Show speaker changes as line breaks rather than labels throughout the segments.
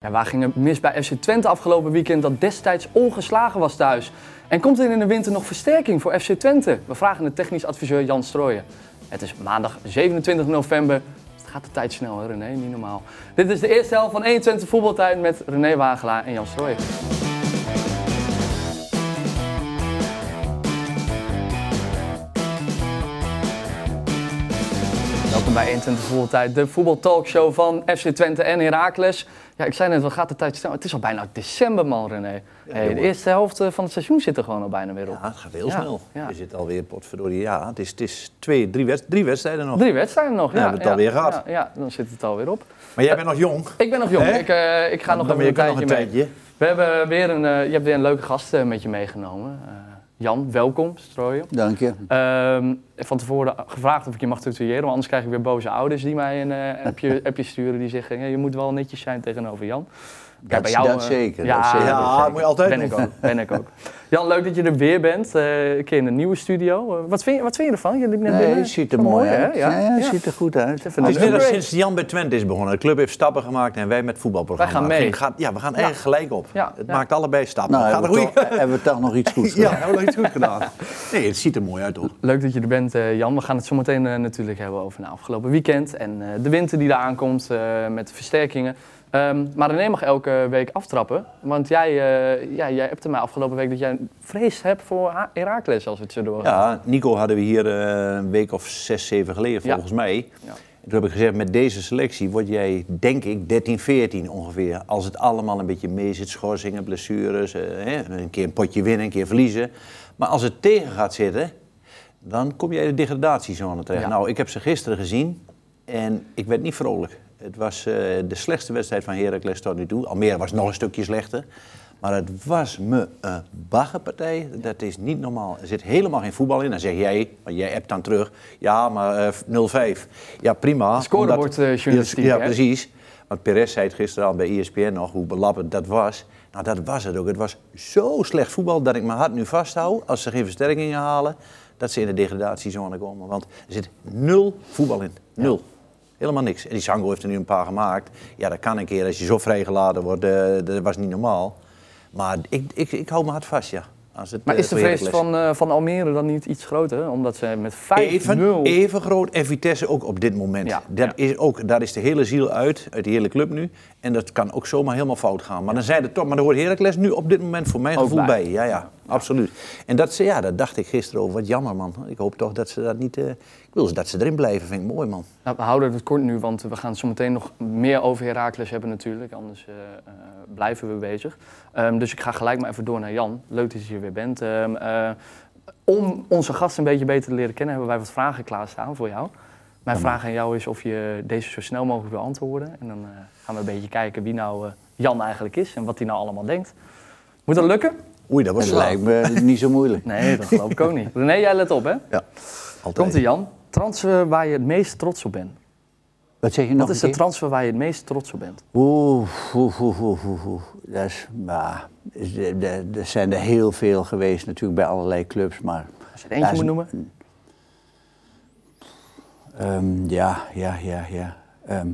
Ja, waar ging het mis bij FC Twente afgelopen weekend dat destijds ongeslagen was thuis? En komt er in de winter nog versterking voor FC Twente? We vragen de technisch adviseur Jan Strooijen. Het is maandag 27 november. Het gaat de tijd snel, hè, René? Niet normaal. Dit is de eerste helft van 21 voetbaltijd met René Wagelaar en Jan Strooijen. Welkom bij 21 voetbaltijd, de voetbaltalkshow van FC Twente en Heracles. Ja, ik zei net, wat gaat de tijd snel? Het is al bijna december, man, René. Hey, de eerste helft eh, van het seizoen zit er gewoon al bijna weer op.
Ja, het gaat heel
Ja,
snel.
ja.
Je zit alweer potverdorie. Ja, het is, het is twee, drie, wedst- drie wedstrijden nog.
Drie wedstrijden nog, ja.
We hebben het alweer gehad.
Ja, ja, dan zit het alweer op.
Maar jij bent nog jong.
Ik ben nog jong, ik, eh, ik ga nog een
nog
tijdje mee. We hebben weer een, eh, je hebt weer een leuke gast met je meegenomen. Jan, welkom, Strooien.
Dank je.
Ehm, van tevoren gevraagd of ik je mag tutoyeren, want anders krijg ik weer boze ouders die mij een eh, appje, appje sturen. Die zeggen, ja, je moet wel netjes zijn tegenover Jan. Kijk,
Dat- dat
eh,
zeker,
Ja,
dat zeker.
Ja, moet je altijd
ben
doen.
ik ook, ben ik ook. Jan, leuk dat je er weer bent. eh, een keer in een nieuwe studio. Eh, wat, vind je, wat vind je ervan? Je liep net
Nee,
binnen.
het ziet er mooi
hè?
uit. Ja, het ziet er goed uit.
Het is net als sinds Jan bij Twente is begonnen. De club heeft stappen gemaakt en wij met voetbalprogramma.
Wij gaan mee.
Gaat- ja, we gaan eigenlijk gelijk op.
Ja,
Het
ja.
maakt allebei stappen.
Nou,
Het gaat
hebben we,
goeie-
toch, hebben we toch nog iets goeds
Ja,
gedaan.
hebben we nog iets goed gedaan. Nee, het ziet er mooi uit, toch?
Leuk dat je er bent, eh, Jan. We gaan het zo meteen natuurlijk hebben over het afgelopen weekend. En eh, de winter die eraan komt eh, met de versterkingen. Ehm, maar René mag elke week aftrappen. Want jij, eh ja, jij hebt mij afgelopen week dat jij vrees hebt voor Heracles als het zo doorgaat.
Ja, Nico hadden we hier eh, een week of zes, zeven geleden
Ja.
volgens mij.
Ja.
En toen heb ik gezegd, met deze selectie word jij, denk ik, 13, 14 ongeveer. Als het allemaal een beetje mee zit, schorsingen, blessures, eh, hè, een keer een potje winnen, een keer verliezen. Maar als het tegen gaat zitten, dan kom jij in de degradatiezone terecht.
Ja.
Nou, ik heb ze gisteren gezien en ik werd niet vrolijk. Het was eh, de slechtste wedstrijd van Heracles tot nu toe. Almere was nog een stukje slechter. Maar het was me een baggerpartij. Dat is niet normaal. Er zit helemaal geen voetbal in. Dan zeg jij, want jij appt dan terug. Ja, maar eh, 0-5. Ja, prima.
Scorebordjournalistiek,
Ja,
hè?
precies. Want Perez zei het gisteren al bij ESPN nog, hoe belappend dat was. Nou, dat was het ook. Het was zo slecht voetbal dat ik mijn hart nu vasthoud, als ze geen versterkingen halen, dat ze in de degradatiezone komen. Want er zit nul voetbal in. Nul. Helemaal niks. En die Sango heeft er nu een paar gemaakt. Ja, dat kan een keer als je zo vrijgeladen wordt. eh, dat was niet normaal. Maar ik, ik, ik hou mijn hart vast, ja. Als het,
Maar
eh,
is de vrees van, eh, van Almere dan niet iets groter? Omdat ze met 5-0...
Even, even groot en Vitesse ook op dit moment.
Ja,
dat
ja.
Is ook, daar is de hele ziel uit, uit de hele club nu. En dat kan ook zomaar helemaal fout gaan. Maar dan zijn er toch, maar daar hoort Heracles nu op dit moment voor mijn
Ook
gevoel
bij.
bij. Ja, ja, absoluut. En dat, ze- ja, dat dacht ik gisteren over. Wat jammer, man. Ik hoop toch dat ze dat niet... wil dat ze erin blijven, vind ik mooi, man.
Nou, we houden het kort nu, want we gaan zo meteen nog meer over Heracles hebben natuurlijk. Anders eh, eh, blijven we bezig. Ehm, dus ik ga gelijk maar even door naar Jan. Leuk dat je hier weer bent. Ehm, eh, om onze gast een beetje beter te leren kennen, hebben wij wat vragen klaarstaan voor jou. Mijn vraag aan jou is of je deze zo snel mogelijk wil antwoorden. En dan gaan we een beetje kijken wie nou Jan eigenlijk is en wat hij nou allemaal denkt. Moet dat lukken?
Oei, dat was
lijkt me niet zo moeilijk.
Nee, dat geloof ik ook niet. René, jij let op hè.
Ja, altijd.
Komt ie Jan. Transfer waar je het meest trots op bent.
Wat zeg je nog
Wat is de transfer waar je het meest trots op bent?
Oeh, oeh, oeh, oeh. Dat is, maar, de- er zijn er heel veel geweest natuurlijk bij allerlei clubs, maar...
Als je er eentje moet noemen.
ehm, ja, ja, ja, ja. Ehm,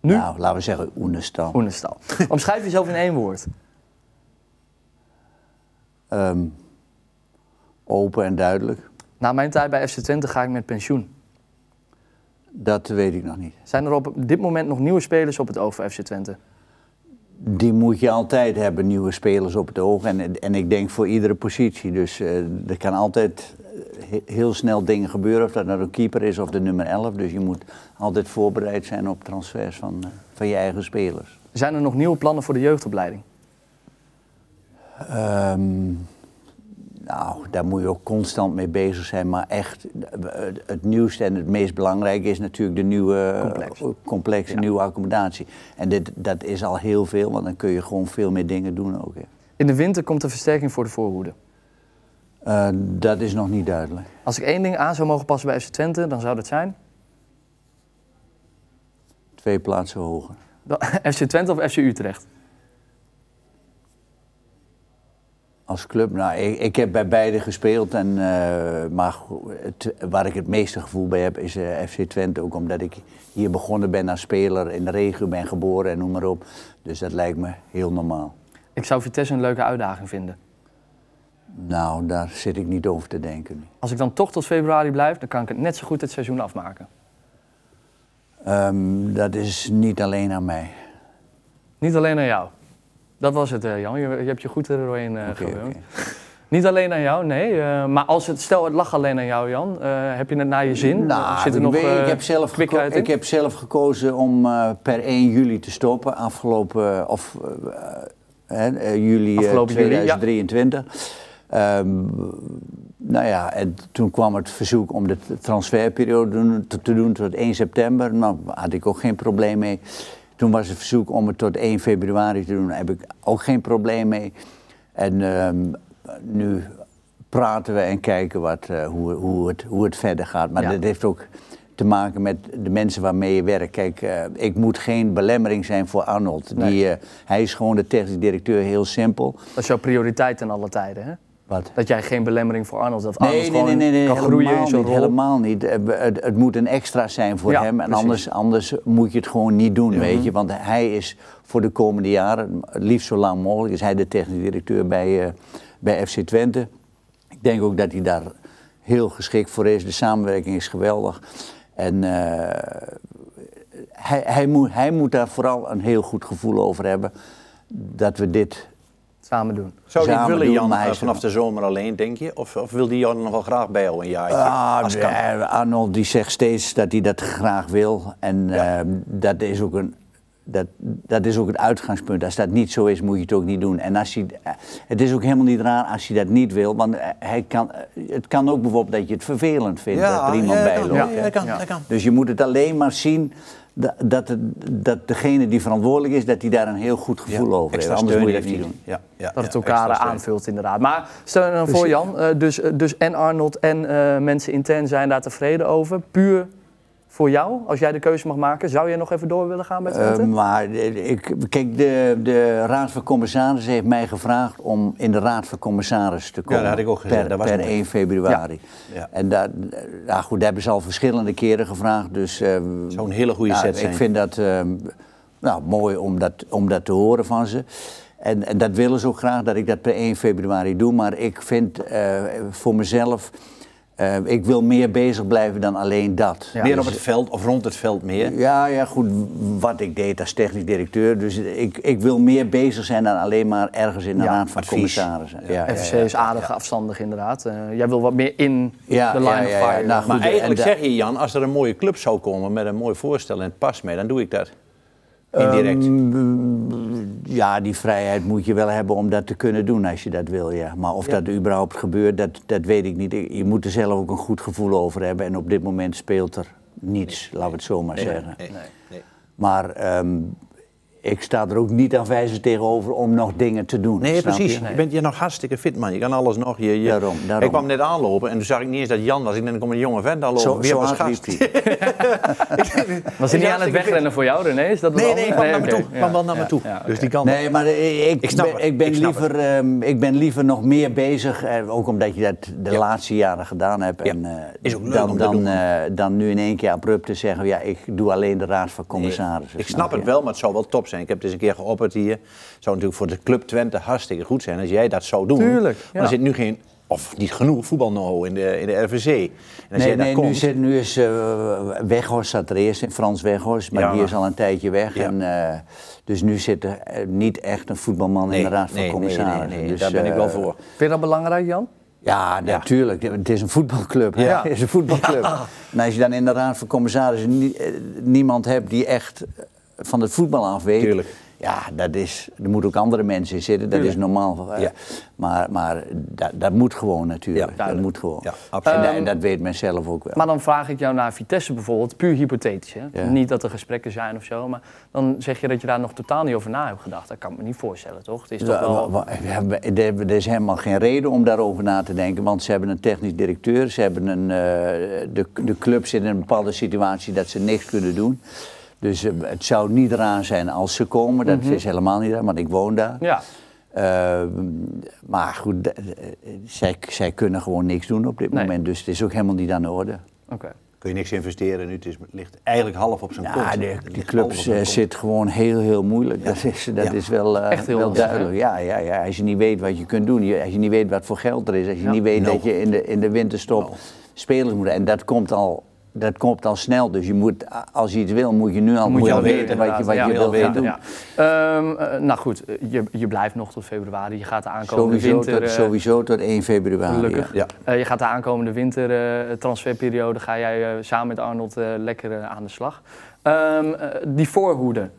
Nu?
Nou, laten we zeggen Oenestal.
Oenestal. Omschrijf jezelf in één woord.
Ehm, open en duidelijk.
Na mijn tijd bij FC Twente ga ik met pensioen.
Dat weet ik nog niet.
Zijn er op dit moment nog nieuwe spelers op het oog voor FC Twente?
Die moet je altijd hebben, nieuwe spelers op het oog. En, en ik denk voor iedere positie. Dus eh, er kan altijd eh, he- heel snel dingen gebeuren. Of dat nou de keeper is of de nummer 11. Dus je moet altijd voorbereid zijn op transfers van, eh, van je eigen spelers.
Zijn er nog nieuwe plannen voor de jeugdopleiding?
Ehm, nou, daar moet je ook constant mee bezig zijn. Maar echt, eh, het, nieuwste en het meest belangrijke is natuurlijk de nieuwe
Complex.
eh, complex,
Ja.
nieuwe accommodatie. En dit, dat is al heel veel, want dan kun je gewoon veel meer dingen doen ook. hè.
In de winter komt er versterking voor de voorhoede.
Eh, dat is nog niet duidelijk.
Als ik één ding aan zou mogen passen bij FC Twente, dan zou dat zijn...
Twee plaatsen hoger.
FC Twente of FC Utrecht?
Als club? Nou, ik, ik heb bij beide gespeeld. En, eh, maar het, waar ik het meeste gevoel bij heb is eh, FC Twente. Ook omdat ik hier begonnen ben als speler, in de regio ben geboren en noem maar op. Dus dat lijkt me heel normaal.
Ik zou Vitesse een leuke uitdaging vinden.
Nou, daar zit ik niet over te denken.
Als ik dan toch tot februari blijf, dan kan ik het net zo goed het seizoen afmaken.
Ehm, dat is niet alleen aan mij.
Niet alleen aan jou. Dat was het, eh, Jan. Je, je hebt je goed er doorheen gewoond.
oké.
Niet alleen aan jou, nee. eh, maar als het, stel het lag alleen aan jou, Jan. eh, heb je het naar je zin?
Nou,
Zit er
ik,
nog eh,
ik, heb zelf geko- ik heb zelf gekozen om eh, per 1 juli te stoppen. Afgelopen, of, eh, eh, juli eh,
Afgelopen juli, ja.
2023. Ehm, nou ja, en toen kwam het verzoek om de transferperiode te doen tot 1 september. Nou, daar had ik ook geen probleem mee. Toen was het verzoek om het tot 1 februari te doen. Daar heb ik ook geen probleem mee. En ehm, nu praten we en kijken wat, eh, hoe, hoe, het, hoe het verder gaat. Maar
Ja.
dat heeft ook te maken met de mensen waarmee je werkt. Kijk, eh, ik moet geen belemmering zijn voor Arnold.
Nee.
Die, eh, hij is gewoon de technisch directeur, heel simpel.
Dat is jouw prioriteit in alle tijden, hè?
Wat?
Dat jij geen belemmering voor Arnold, dat Arnold
Nee, nee,
gewoon
nee, nee, nee,
kan groeien in
helemaal niet,
rol.
helemaal niet. Eh, Het, het moet een extra zijn voor
Ja,
hem en
precies.
anders, anders moet je het gewoon niet doen, weet je. Want hij is voor de komende jaren, het liefst zo lang mogelijk, is hij de technisch directeur bij, eh, bij FC Twente. Ik denk ook dat hij daar heel geschikt voor is. De samenwerking is geweldig. En eh, hij, hij, moet, hij moet daar vooral een heel goed gevoel over hebben dat we dit
Samen doen.
Zou
Samen
willen,
doen,
Jan, eh, vanaf de zomer alleen, denk je? Of, of wil die Jan nog wel graag bij jou een jaartje?
Ah,
Als kan.
nee, Arnold die zegt steeds dat hij dat graag wil. En
Ja.
ehm, dat, is ook een, dat, dat is ook het uitgangspunt. Als dat niet zo is, moet je het ook niet doen. En als hij, eh, het is ook helemaal niet raar als hij dat niet wil. Want eh, hij kan, eh, het kan ook bijvoorbeeld dat je het vervelend vindt dat er iemand
ja,
bij loopt.
ja, kan,
Ja.
dat kan.
Dus je moet het alleen maar zien dat, dat, degene die verantwoordelijk is, dat hij daar een heel goed gevoel over heeft. Anders moet je dat niet doen.
Ja, ja,
Dat het
ja,
elkaar
steun.
aanvult, inderdaad. Maar stel je dan voor, Jan, eh, dus, eh, dus en Arnold en eh, mensen intern zijn daar tevreden over. Puur voor jou, als jij de keuze mag maken, zou jij nog even door willen gaan met Twente?
Eh, maar ik, kijk, de, de Raad van Commissarissen heeft mij gevraagd om in de Raad van Commissarissen te komen.
dat had ik ook gezegd.
Per,
Dat was
per
mooi.
1 februari.
Ja.
En daar, ja, goed, hebben ze al verschillende keren gevraagd. Dus, eh,
Zou een hele goede
ja,
set zijn.
Ik vind dat eh, nou, mooi om dat, om dat te horen van ze. En, en dat willen ze ook graag, dat ik dat per 1 februari doe. Maar ik vind eh, voor mezelf, eh, ik wil meer bezig blijven dan alleen dat.
Ja.
Meer
Dus-
op het veld of rond het veld meer.
ja, ja, goed, wat ik deed als technisch directeur. Dus ik, ik wil meer bezig zijn dan alleen maar ergens in de
Ja,
raad van commissarissen. Ja, ja,
FC
ja.
is aardig afstandig, inderdaad. Eh, jij wil wat meer in
Ja,
de line
ja,
of
ja, ja.
fire.
Nou, goed,
Maar eigenlijk zeg je, Jan, als er een mooie club zou komen met een mooi voorstel en het past mij, dan doe ik dat. Indirect.
Ehm, ja, die vrijheid moet je wel hebben om dat te kunnen doen als je dat wil, ja. Maar of
Ja.
dat überhaupt gebeurt, dat, dat weet ik niet. Je moet er zelf ook een goed gevoel over hebben. En op dit moment speelt er niets, laten we het zo maar zeggen.
Nee,
Nee.
nee.
Maar ehm, ik sta er ook niet aanwijzend tegenover om nog dingen te doen.
Nee, precies.
je?
Je bent je nog hartstikke fit, man. Je kan alles nog. Je, je...
Daarom, daarom.
Ik kwam net aanlopen en toen zag ik niet eens dat Jan was. Ik denk, er komt een jonge vent aanlopen.
Zo,
Wie
zo
was gast?
Was hij niet aan het wegrennen voor jou, René? Is dat
Nee, nee, kwam naar me toe. Kwam wel naar me toe.
ja,
Dus die kan
Nee, maar ik, ik, ben,
het.
ik, ben
Ik snap
liever, ehm, ik ben liever nog meer bezig, eh, ook omdat je dat de
Ja.
laatste jaren gedaan hebt.
Ja.
En, eh,
Is ook leuk
dan,
om te
dan,
doen.
eh, dan nu in één keer abrupt te zeggen, ja, ik doe alleen de raad van commissarissen.
Ik snap het wel, maar het zou wel top zijn. Ik heb het eens een keer geopperd hier. Het zou natuurlijk voor de Club Twente hartstikke goed zijn als jij dat zou doen.
Tuurlijk, ja.
er zit nu geen, of niet genoeg voetbalknow in de, in de RVC. En als
Nee,
jij daar
nee nu,
komt...
zit, nu is eh, Weghorst zat er eerst in, Frans Weghorst, maar
Ja.
die is al een tijdje weg.
Ja.
En, eh, dus nu zit er eh, niet echt een voetbalman
Nee,
in de raad van
nee, nee, nee,
commissarissen.
nee,
Dus,
daar ben ik wel voor.
Vind je dat belangrijk, Jan?
Ja, natuurlijk. Het is een voetbalclub.
Ja.
Het is een voetbalclub. En als je dan in de raad van commissarissen nie- niemand hebt die echt van het voetbal af weet.
Tuurlijk.
Ja, dat is, er moeten ook andere mensen in zitten, dat
Tuurlijk.
is normaal.
Ja.
Maar, maar dat, dat moet gewoon natuurlijk.
Ja,
dat moet gewoon.
Ja,
en,
absoluut.
dat- en dat weet men zelf ook wel.
Maar dan vraag ik jou naar Vitesse bijvoorbeeld, puur hypothetisch. Hè?
Ja.
Niet dat er gesprekken zijn of zo, maar dan zeg je dat je daar nog totaal niet over na hebt gedacht. Dat kan ik me niet voorstellen, toch? Het is toch wel...
er er is helemaal geen reden om daarover na te denken, want ze hebben een technisch directeur, ze hebben een, eh, de, de club zit in een bepaalde situatie dat ze niks kunnen doen. Dus eh, het zou niet raar zijn als ze komen, dat is helemaal niet raar, want ik woon daar.
Ja,
Eh, maar goed, eh, zij, zij kunnen gewoon niks doen op dit
Nee.
moment. Dus het is ook helemaal niet aan de orde.
Oké.
Kun je niks investeren nu. Het, is, ligt eigenlijk half op zijn kont.
Ja, de, die
ligt
club
half op zijn
eh, zit gewoon heel, heel moeilijk. Dat is, dat
Ja.
is wel, eh,
Echt heel
wel duidelijk. Ja, ja, ja, als je niet weet wat je kunt doen, als je niet weet wat voor geld er is, als je
Ja.
niet weet
No.
dat je in de, in de winterstop
No.
spelers moet... En dat komt al... Dat komt al snel, dus je moet, als je iets wil, moet je nu al,
Moet je
al weten
weten,
wat je, wat je wil doen.
ja. Ehm, eh, nou goed, eh, je, je blijft nog tot februari. Je gaat de aankomende
Sowieso,
winter...
tot,
eh,
sowieso tot 1 februari.
Gelukkig.
ja.
Je gaat de aankomende winter transferperiode ga jij samen met Arnold lekker aan de slag. Ehm, eh, die voorhoede.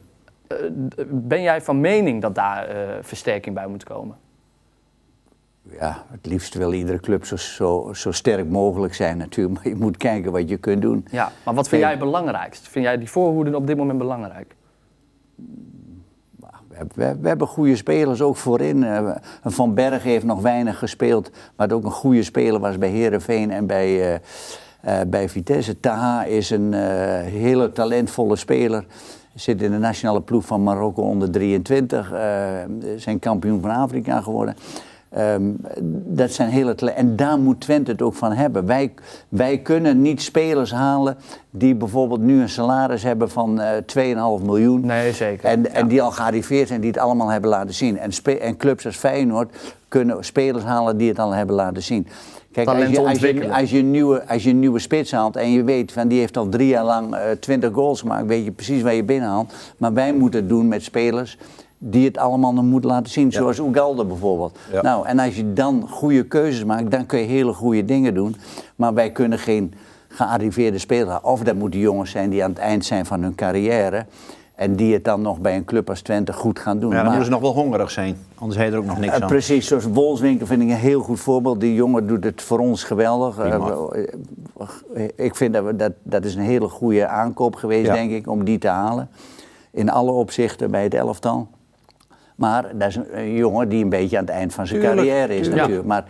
Ben jij van mening dat daar versterking bij moet komen?
Ja, het liefst wil iedere club zo, zo, zo sterk mogelijk zijn natuurlijk. Maar je moet kijken wat je kunt doen.
Ja, maar wat vind
Nee.
jij belangrijkst? Vind jij die voorhoede op dit moment belangrijk?
We, we, we hebben goede spelers ook voorin. Eh, Van Berg heeft nog weinig gespeeld. Maar ook een goede speler was bij Herenveen en bij, eh, eh, bij Vitesse. Taha is een hele talentvolle speler. Zit in de nationale ploeg van Marokko onder 23. eh, zijn kampioen van Afrika geworden. Ehm, dat zijn hele En daar moet Twente het ook van hebben. Wij, wij kunnen niet spelers halen die bijvoorbeeld nu een salaris hebben van eh 2,5 miljoen.
Nee, zeker.
En, en die al gearriveerd zijn, die het allemaal hebben laten zien. En, en clubs als Feyenoord kunnen spelers halen die het al hebben laten zien. Kijk, als je, als, je, als, nieuwe, als je een nieuwe spits haalt en je weet van die heeft al drie jaar lang eh 20 goals gemaakt, weet je precies waar je binnenhaalt. Maar wij moeten het doen met spelers die het allemaal nog moeten laten zien. Zoals Ugalde bijvoorbeeld. Nou, en als je dan goede keuzes maakt, dan kun je hele goede dingen doen. Maar wij kunnen geen gearriveerde speler. Of dat moeten jongens zijn die aan het eind zijn van hun carrière. En die het dan nog bij een club als Twente goed gaan doen.
Ja, dan
Maar-
moeten ze nog wel hongerig zijn. Anders je er ook nog niks
eh,
aan.
precies, zoals Wolfswinkel vind ik een heel goed voorbeeld. Die jongen doet het voor ons geweldig. Eh, eh, ik vind dat, we, dat dat is een hele goede aankoop geweest,
Ja.
denk ik, om die te halen. In alle opzichten bij het elftal. Maar dat is een, jongen die een beetje aan het eind van zijn
Tuurlijk,
carrière is
tuurlijk.
natuurlijk. Maar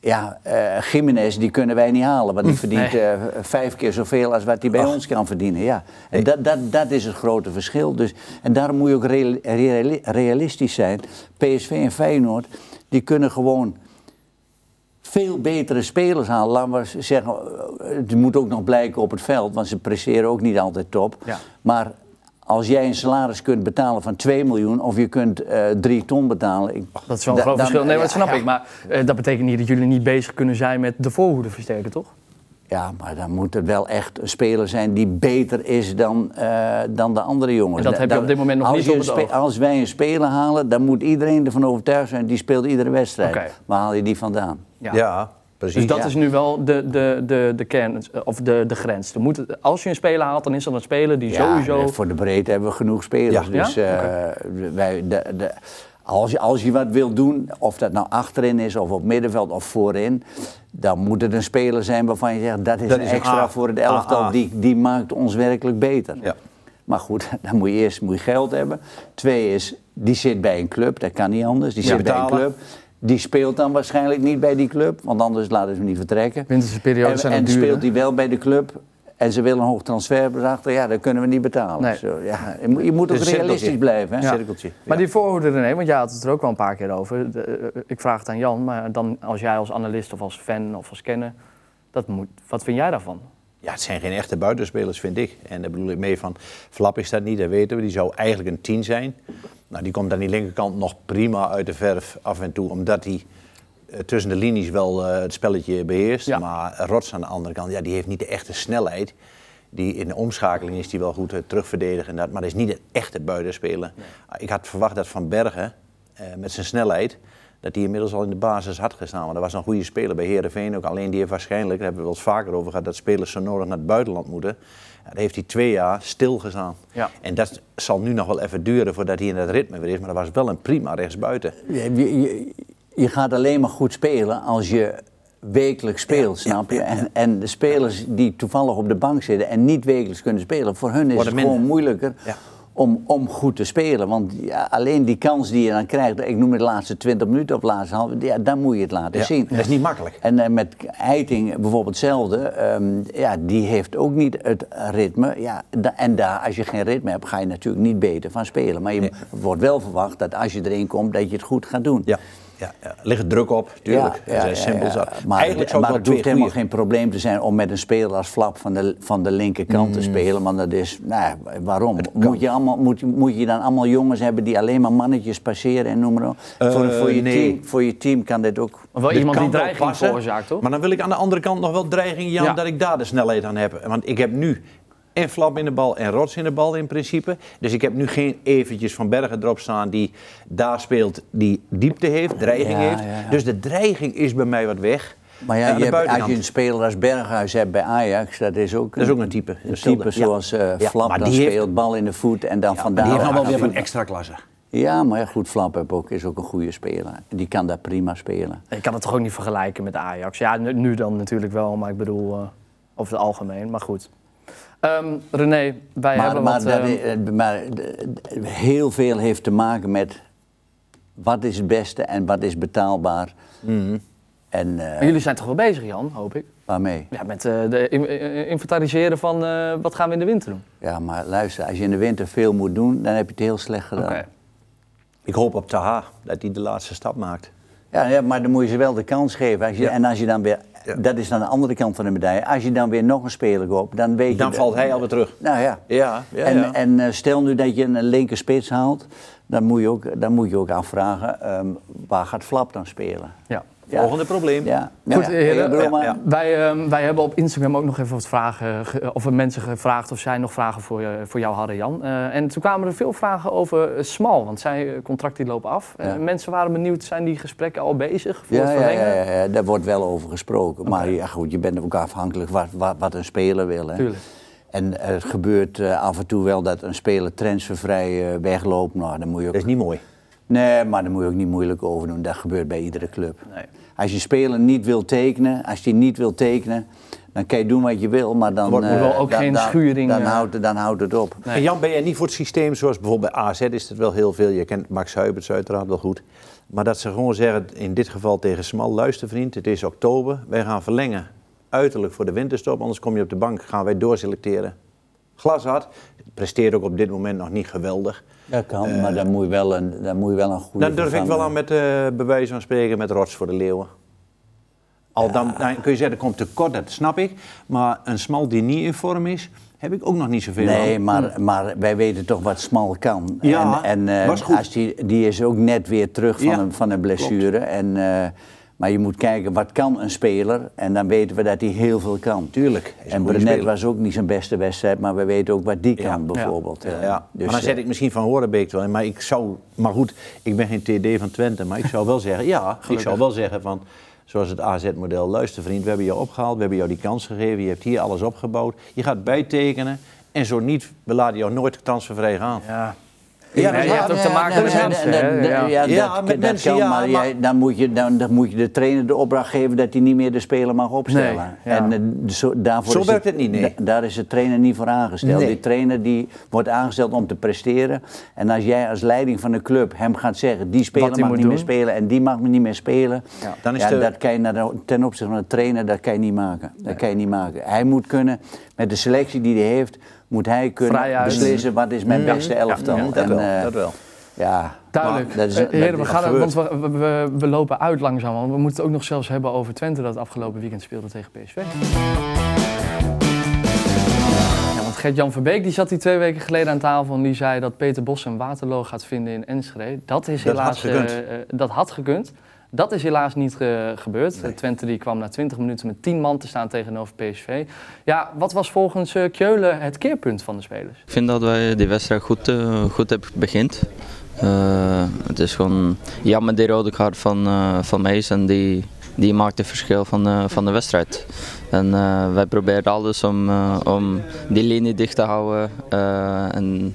ja, eh Jiménez die kunnen wij niet halen. Want die verdient
Nee.
eh, vijf keer zoveel als wat hij bij ons kan verdienen. Ja. En dat, dat, dat is het grote verschil. Dus, en daarom moet je ook reali- reali- realistisch zijn. PSV en Feyenoord, die kunnen gewoon veel betere spelers halen. Laten we zeggen, eh, het moet ook nog blijken op het veld, want ze presteren ook niet altijd top.
Ja.
Maar als jij een salaris kunt betalen van 2 miljoen of je kunt eh 3 ton betalen. ik-
Dat is wel een
da-
groot
dan-
verschil. Nee, dat snap
ja.
ik. Maar eh, dat betekent niet dat jullie niet bezig kunnen zijn met de voorhoede versterken, toch?
Ja, maar dan moet het wel echt een speler zijn die beter is dan, eh, dan de andere jongens.
En dat heb je op dit moment nog
als
niet op het.
Als wij een speler halen, dan moet iedereen ervan overtuigd zijn, die speelt iedere wedstrijd.
Oké.
Waar haal je die vandaan?
Ja, precies.
Dus dat
ja.
is nu wel de, de, de, de kern, eh, of de, de grens. Er moet, als je een speler haalt, dan is dat een speler die sowieso...
eh, Voor de breedte hebben we genoeg spelers.
Ja.
Dus
Ja?
eh, wij, de, de, als, je, als je wat wil doen, of dat nou achterin is, of op middenveld of voorin, dan moet het een speler zijn waarvan je zegt dat is
Dat
een
is
extra
A.
voor het elftal. Die, die maakt ons werkelijk beter.
Ja.
Maar goed, dan moet je eerst moet je geld hebben. Twee is, die zit bij een club, dat kan niet anders. Die
Ja.
zit bij een club. Die speelt dan waarschijnlijk niet bij die club, want anders laten ze hem niet vertrekken.
Winterse periodes
En,
zijn
en
ook duur,
speelt hij wel bij de club en ze willen een hoog transferbedrag, dan ja, dat kunnen we niet betalen.
Nee.
Zo, ja, je moet, je moet ook realistisch
cirkeltje.
blijven. Hè?
Ja.
Cirkeltje.
Maar
Ja.
die voorhoede René, want jij had het er ook wel een paar keer over. De, eh, ik vraag het aan Jan, maar dan als jij als analist of als fan of als kenner, dat moet, wat vind jij daarvan?
Ja, het zijn geen echte buitenspelers, vind ik. En daar bedoel ik mee van, Flap is dat niet, dat weten we. Die zou eigenlijk een 10 zijn. Nou, die komt aan die linkerkant nog prima uit de verf af en toe, omdat hij eh, tussen de linies wel eh, het spelletje beheerst.
Ja.
Maar Rots aan de andere kant, ja, die heeft niet de echte snelheid. Die in de omschakeling is die wel goed eh, terugverdedigen en dat, maar dat is niet een echte buitenspeler. Ah, Ik had verwacht dat Van Bergen, met zijn snelheid, dat hij inmiddels al in de basis had gestaan. Want dat was een goede speler bij Herenveen ook. Alleen die heeft waarschijnlijk, daar hebben we wel eens vaker over gehad, dat spelers zo nodig naar het buitenland moeten. Ja, daar heeft hij twee jaar stilgestaan.
Ja.
En dat zal nu nog wel even duren voordat hij in dat ritme weer is. Maar dat was wel een prima rechtsbuiten.
Je, je, je gaat alleen maar goed spelen als je wekelijks speelt,
Ja,
snap je?
ja, ja.
En, en de spelers die toevallig op de bank zitten en niet wekelijks kunnen spelen, voor hun is
Worden
het gewoon
minder.
moeilijker
Ja.
Om, om goed te spelen. Want ja, alleen die kans die je dan krijgt, ik noem het de laatste 20 minuten of de laatste half, ja, dan moet je het laten
Ja,
zien.
Dat is niet makkelijk.
En eh, met Heiting bijvoorbeeld hetzelfde. ehm, ja, die heeft ook niet het ritme. Ja, da- en daar, als je geen ritme hebt, ga je natuurlijk niet beter van spelen. Maar je
Nee.
wordt wel verwacht dat als je erin komt, dat je het goed gaat doen.
Ja, ja, ja. ligt druk op, tuurlijk.
Ja,
dat
ja,
simpel
ja.
zat.
Maar,
Eigenlijk zou ik
maar het hoeft helemaal
goeie-
geen probleem te zijn om met een speler als Flap van de, van de linkerkant
Mm.
te spelen. Want dat is, nou ja, waarom? Moet je, allemaal, moet, je- moet je dan allemaal jongens hebben die alleen maar mannetjes passeren en noem maar op? voor,
Eh,
voor, je
nee.
team, voor je team kan dit ook.
Maar wel
Dit
iemand die dreiging
passen,
veroorzaakt, toch?
Maar dan wil ik aan de andere kant nog wel dreiging, Jan,
Ja.
dat ik daar de snelheid aan heb. Want ik heb nu en Flap in de bal en Rots in de bal in principe. Dus ik heb nu geen eventjes Van Bergen erop staan die daar speelt, die diepte heeft, dreiging
Ja,
heeft.
ja, ja.
Dus de dreiging is bij mij wat weg.
Maar ja,
de
je hebt, als je een speler als Berghuis hebt bij Ajax, dat is ook
Dat is ook een type.
Een type zoals eh
Ja,
Flap, dan
heeft-
speelt bal in de voet en dan
Ja,
van
maar die heeft nog wel weer van extra klasse.
Ja, maar ja, goed, Flap heb ook, is ook een goede speler. Die kan daar prima spelen.
Je kan het toch ook niet vergelijken met Ajax? Ja, nu, nu dan natuurlijk wel, maar ik bedoel eh, over het algemeen. Maar goed. Ehm, René, wij
Maar,
hebben
maar,
wat...
dat
ehm,
eh, maar eh, heel veel heeft te maken met wat is het beste en wat is betaalbaar.
Mhm.
En eh,
maar jullie zijn toch wel bezig, Jan, hoop ik?
waarmee?
Ja, met eh, in- eh, inventariseren van eh, wat gaan we in de winter doen.
Ja, maar luister, als je in de winter veel moet doen, dan heb je het heel slecht gedaan.
Oké.
Ik hoop op Taha dat hij de laatste stap maakt.
Ja, ja, maar dan moet je ze wel de kans geven. Als je,
Ja.
En als je dan weer,
Ja.
dat is dan de andere kant van de medaille. Als je dan weer nog een speler koopt, dan weet je...
Dan valt hij alweer terug.
Nou ja.
Ja, ja,
en
ja.
en eh, stel nu dat je een linker spits haalt, dan moet je ook, dan moet je ook afvragen, ehm, waar gaat Flap dan spelen?
Ja.
Ja.
Volgende probleem.
Ja.
Goed,
ja,
heren.
ja.
Wij, ehm, wij hebben op Instagram ook nog even wat vragen, ge- of mensen gevraagd of zij nog vragen voor, je, voor jou hadden, Jan. Eh, en toen kwamen er veel vragen over eh, Smal, want zij eh, contract die lopen af. Eh,
Ja.
mensen waren benieuwd, zijn die gesprekken al bezig voor
Ja,
het
ja,
verlengen?
ja, ja, daar wordt wel over gesproken. Maar ja, goed, je bent ook afhankelijk wat, wat, wat een speler wil. Hè.
Tuurlijk.
En eh, het gebeurt eh, af en toe wel dat een speler transfervrij eh, wegloopt. Nou, dan moet je ook...
Dat is niet mooi.
Nee, maar daar moet je ook niet moeilijk over doen. Dat gebeurt bij iedere club.
Nee.
Als je speler niet wil tekenen, als die niet wil tekenen, dan kan je doen wat je wil, maar dan,
Wordt
eh,
wel ook
dan,
geen
dan-
schuring,
Dan,
eh.
houdt, het- dan houdt het op.
Nee.
En Jan, ben jij niet voor het systeem zoals bijvoorbeeld bij AZ is het wel heel veel. Je kent Max Huiberts uiteraard wel goed. Maar dat ze gewoon zeggen, in dit geval tegen Smal, luister vriend, het is oktober. Wij gaan verlengen, uiterlijk voor de winterstop. Anders kom je op de bank, gaan wij doorselecteren. Glashard, presteert ook op dit moment nog niet geweldig.
Dat kan, maar dan moet je wel een, dan moet je wel een goede
Dan durf ik wel aan met uh, bewijs van spreken met Rots voor de Leeuwen. Al dan, dan kun je zeggen, er komt tekort, dat snap ik. Maar een Smal die niet in vorm is, heb ik ook nog niet zoveel
Nee, maar, maar wij weten toch wat Smal kan.
Ja,
en en eh,
was goed.
Als die, die is ook net weer terug van,
Ja,
een, van een blessure. En, eh, maar je moet kijken, wat kan een speler? En dan weten we dat hij heel veel kan.
Tuurlijk,
En Brenet
speler.
was ook niet zijn beste wedstrijd, maar we weten ook wat die
Ja,
kan bijvoorbeeld.
Ja, ja.
dus,
maar dan zet
eh,
ik misschien van Horenbeek wel in. Maar ik zou, maar goed, ik ben geen TD van Twente, maar ik zou wel zeggen, ja, ik zou wel zeggen van, zoals het AZ-model, luister vriend, we hebben jou opgehaald, we hebben jou die kans gegeven, je hebt hier alles opgebouwd, je gaat bijtekenen en zo niet, we laten jou nooit transfervrij gaan.
Ja.
Ja,
Ja, je hebt ook te maken met
ja,
mensen, Ja.
Met mensen, ja,
maar, jij- dan, moet je, dan, dan moet je de trainer de opdracht geven dat hij niet meer de speler mag opstellen.
Nee, ja.
En eh, zo, daarvoor
Zo
is
werkt het niet, nee.
da- daar is de trainer niet voor aangesteld.
Nee.
Die trainer die wordt aangesteld om te presteren. En als jij als leiding van de club hem gaat zeggen, die speler mag
moet
niet meer spelen en die mag niet meer spelen.
Ja.
Dan is
ja,
de-
dat kan je naar de- ten opzichte van de trainer, dat kan je niet maken. Dat kan je niet maken. Hij moet kunnen, met de selectie die hij heeft, moet hij kunnen
Vrij
beslissen wat is mijn beste elftal.
Ja, dat wel,
eh,
dat wel.
Ja,
Duidelijk.
Maar dat is-
Eh, heren, we,
dat
gaan, want we, we, we lopen uit langzaam. Want we moeten het ook nog zelfs hebben over Twente dat afgelopen weekend speelde tegen PSV. Ja, want Gert-Jan Verbeek die zat hier twee weken geleden aan tafel en die zei dat Peter Bos een Waterloo gaat vinden in Enschede. Dat is
Dat
helaas...
had gekund.
eh, eh, dat had gekund. Dat is helaas niet eh, gebeurd.
Nee.
Twente die kwam na 20 minuten met 10 man te staan tegenover PSV. Ja, wat was volgens eh, Keulen het keerpunt van de spelers?
Ik vind dat wij die wedstrijd goed, eh, goed hebben begint. Eh, het is gewoon jammer die rode kaart van, eh van Mees en die, die maakt het verschil van, eh, van de wedstrijd. En eh, wij proberen alles om, om die linie dicht te houden eh, en